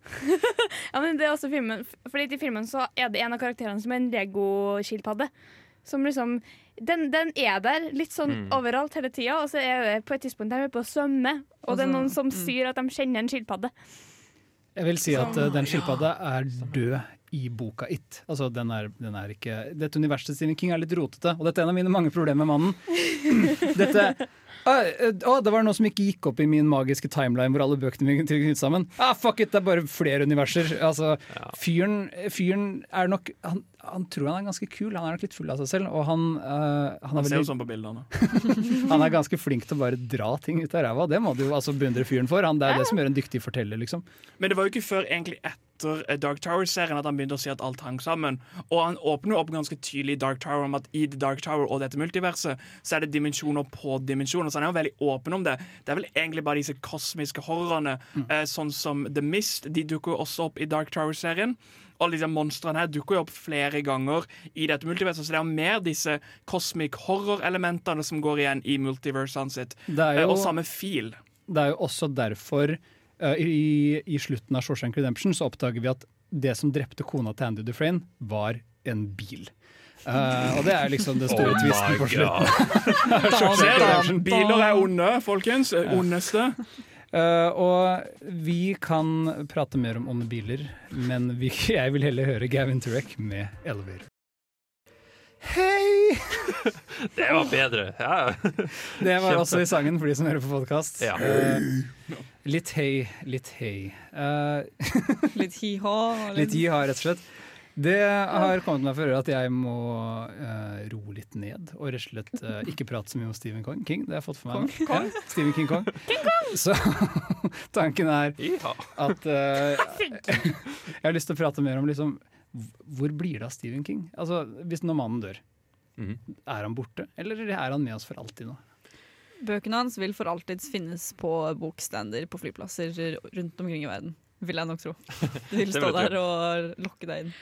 ja, men det er også filmen Fordi i filmen så er det en av karakterene som er en Lego-skilpadde. Som liksom den, den er der litt sånn Mm. overalt hele tida, og så er det på et tidspunkt der de er på å svømme, og det er Altså, noen som mm. sier at de kjenner en skilpadde. Jeg vil si at eh, den skilpadda er død i boka It. Altså, den er, den er ikke Dette universet Stephen King er litt rotete, og dette er en av mine mange problemer med mannen. Dette Å, eh, å, det var noe som ikke gikk opp i min magiske timeline hvor alle bøkene mine knyttet sammen. Ah, fuck it, det er bare flere universer. Altså, fyren, fyren er nok han, han tror han er ganske kul, han er nok litt full av seg selv. Og han, uh, han, Han er ser jo sånn på bildene. han er ganske flink til å bare dra ting ut av ræva. Det må du jo altså beundre fyren for. Han, det er det som gjør en dyktig forteller, liksom. Men det var jo ikke før egentlig etter eh, Dark Tower-serien at han begynte å si at alt hang sammen. Og han åpner jo opp ganske tydelig i Dark Tower om at i The Dark Tower og dette multiverset så er det dimensjoner på dimensjoner. Så han er jo veldig åpen om det. Det er vel egentlig bare disse kosmiske horrorene, eh, sånn som The Mist. De dukker også opp i Dark Tower-serien. Alle disse monstrene her dukker jo opp flere ganger i dette multiverset, så det er mer disse cosmic horror-elementene som går igjen i multiversene sitt. Det er Eh, jo- Og samme fil. Det er jo også derfor uh, i, i slutten av Shawshank Redemption så oppdager vi at det som drepte kona til Andy Dufresne, var en bil. Uh, og det er liksom det store Oh tvisten på slutten. Biler er onde, folkens. Ondeste. Eh, og vi kan prate mer om onde biler, men vi, jeg vil heller høre Gavin Turek med Elevator. Hei! Det var bedre. Ja. Det var Kjempe. også i sangen for de som hører på podkast. Ja. litt hei, litt hei. Uh, Litt hi-ha. litt hi-ha, rett og slett. Det har kommet meg for øre at jeg må uh, roe litt ned og rett og slett uh, ikke prate så mye om Stephen Kong. King. Det har jeg fått for meg. Kong? Ja, Stephen King Kong. Så tanken er at uh, jeg har lyst til å prate mer om liksom, hvor blir det av Stephen King? Altså, Hvis når mannen dør, mm. er han borte, eller er han med oss for alltid nå? Bøkene hans vil for alltid finnes på bokstander på flyplasser rundt omkring i verden. Vil jeg nok tro. De vil stå der og lokke deg inn.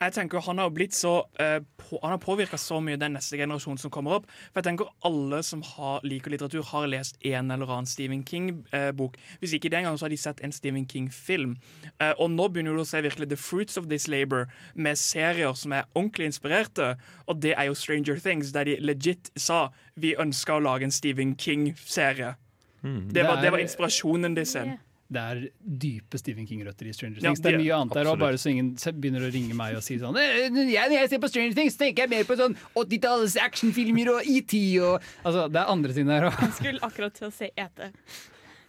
Jeg tenker Han har blitt så uh, på, Han har påvirka så mye den neste generasjonen som kommer opp. For jeg tenker Alle som har, liker litteratur, har lest en eller annen Stephen King-bok. Hvis ikke den gang, så har de sett en Stephen King-film. Uh, og nå begynner du å se virkelig the fruits of this labor med serier som er ordentlig inspirerte. Og det er jo Stranger Things, der de legit sa vi ønska å lage en Stephen King-serie. Mm. Det, var- Det det var inspirasjonen de ser. Det er dype Stephen King-røtter i Stranger Ja, Things. det er mye annet der, og bare så ingen begynner å ringe meg og si sånn «Eh, jeg, Når jeg ser på Stranger Things, tenker jeg mer på sånn 80-tallets actionfilmer og ET og Altså, det er andre ting der òg. Jeg skulle akkurat til å si ete.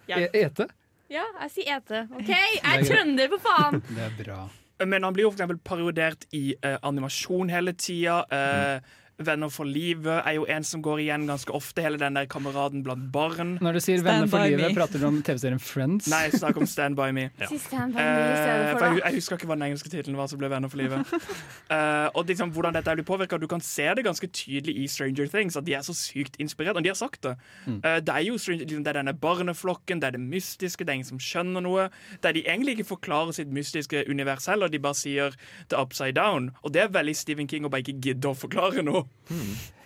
Ja, Ete? ja jeg sier ete. OK, jeg er er trønder, for faen! Det er bra. Men han blir jo for eksempel parodiert i uh, animasjon hele tida. eh, Venner for livet er jo en som går igjen ganske ofte. Hele den der kameraden blant barn. Når du sier Venner for livet, prater du om TV-serien Friends? Nei, jeg snakker om Stand By Me. Si Stand By Me Eh, for, jeg, jeg husker ikke hva den engelske tittelen var som ble Venner for livet. Uh, og liksom hvordan dette blir påvirka. Du kan se det ganske tydelig i Stranger Things, at de er så sykt inspirert. Og de har sagt det. Mm. Eh, det er jo liksom, det er denne barneflokken, det er det mystiske, det er ingen som skjønner noe. Der de egentlig ikke forklarer sitt mystiske univers heller, de bare sier the upside down. Og det er veldig Stephen King å bare ikke gidde å forklare noe.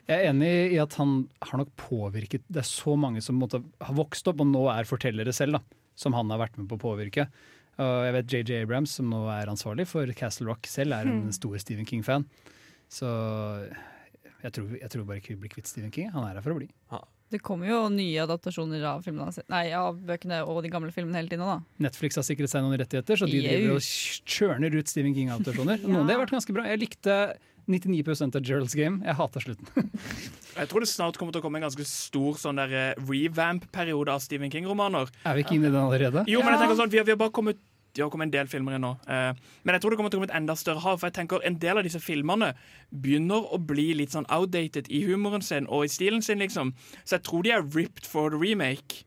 Jeg er enig i at han har nok påvirket Det er så mange som måtte, har vokst opp og nå er fortellere selv, da, som han har vært med på å påvirke. Og jeg vet JJ Abrams, som nå er ansvarlig for Castle Rock selv, er en Hmm. stor Stephen King-fan. Så jeg tror, jeg tror bare ikke vi blir kvitt Stephen King. Han er her for å bli. Det kommer jo nye adaptasjoner av, nei, av bøkene og de gamle filmene hele tiden da. Netflix har sikret seg noen rettigheter, så de driver og kjørner ut Stephen King-adaptasjoner. Noen av det har vært ganske bra. Jeg likte 99% av Gerald's Game. Jeg hata slutten. Jeg tror det snart kommer til å komme en ganske stor sånn der eh, revamp-periode av Stephen King-romaner. Er vi ikke inne i den allerede? Jo, men jeg tenker sånn, vi har, vi har bare kommet det har kommet en del filmer inn nå. Eh, men jeg tror det kommer til å komme et enda større hav. For jeg tenker En del av disse filmene begynner å bli litt sånn outdated i humoren sin og i stilen sin, liksom. Så jeg tror de er ripped for the remake.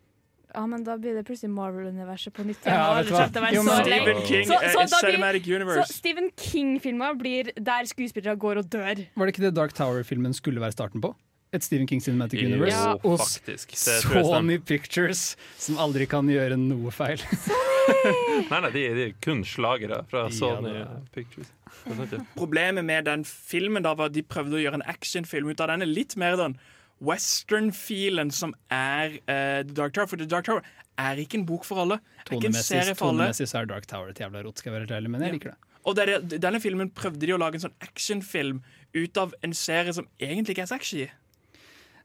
Ja, men da blir det plutselig Marvel-universet på nytt. Ja, igjen, og vet du hva? kommer til å være Jo, så men lei. Stephen King, Så- eh, så blir- Cinematic Universe. Så Stephen King-filmer blir der skuespillere går og dør. Var det ikke det Dark Tower-filmen skulle være starten på? Et Stephen King Cinematic Jo, Universe. Ja. Og faktisk. Det Sony Pictures, som aldri kan gjøre noe feil. Nei, nei, de, de er kun slagere fra Sony det er- Pictures. Det ja. Problemet med den filmen da var at de prøvde å gjøre en actionfilm ut av denne. Litt mer den western-filen som er uh, The Dark Tower. For The Dark Tower er ikke en bok for alle. Tonemessig, er Dark Tower et jævla rot, skal jeg være helt ærlig, men jeg liker det. Og det er denne filmen prøvde de å lage en sånn actionfilm ut av en serie som egentlig ikke er sexy.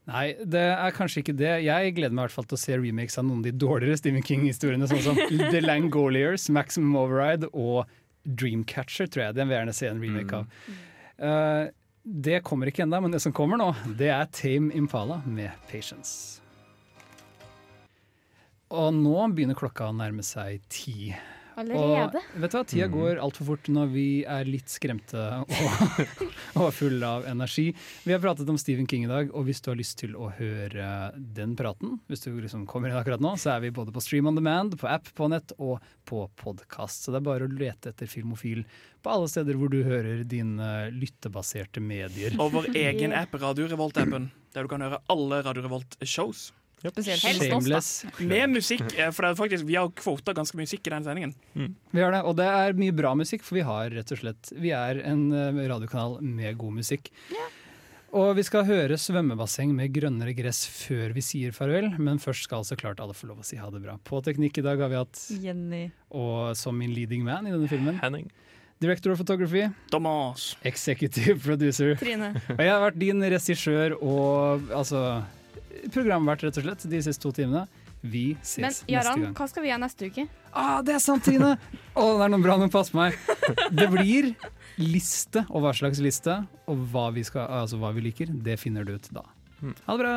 Nei, det er kanskje ikke det. Jeg gleder meg i hvert fall til å se remakes av noen av de dårligere Stephen King-historiene, sånn som The Langoliers, Maximum Override og Dreamcatcher, tror jeg. Den vil jeg gjerne se en remake av. Eh, det kommer ikke ennå, men det som kommer nå, det er Tame Impala med Patience. Og nå begynner klokka å nærme seg ti. Allerede? Og vet du hva, Tida går altfor fort når vi er litt skremte og, og fulle av energi. Vi har pratet om Stephen King i dag, og hvis du har lyst til å høre den praten, hvis du liksom kommer inn akkurat nå, så er vi både på Stream on Demand, på app, på nett og på podkast. Så det er bare å lete etter Filmofil på alle steder hvor du hører dine lyttebaserte medier. Og vår egen app, Radio Revolt-appen, der du kan høre alle Radio Revolt-shows. Spesielt Helst oss, da. Shameless. Med musikk, eh, for det er faktisk, vi har kvota ganske mye musikk i den sendingen. Vi har det, og det er mye bra musikk, for vi har rett og slett Vi er en eh, radiokanal med god musikk. Og vi skal høre svømmebasseng med grønnere gress før vi sier farvel, men først skal så klart alle få lov å si ha det bra. På teknikk i dag har vi hatt Jenny. Og som min leading man i denne filmen Henning. Director of Photography. Thomas. Executive Producer. Trine. Og jeg har vært din regissør og altså programvert, rett og slett, de siste to timene. Vi ses Men neste Jaran, gang. hva skal vi gjøre neste uke? Ah, det er sant, Trine! Å, det er noe bra, men pass meg. Det blir liste, og hva slags liste, og hva vi, skal, altså hva vi liker, det finner du ut da. Ha det bra!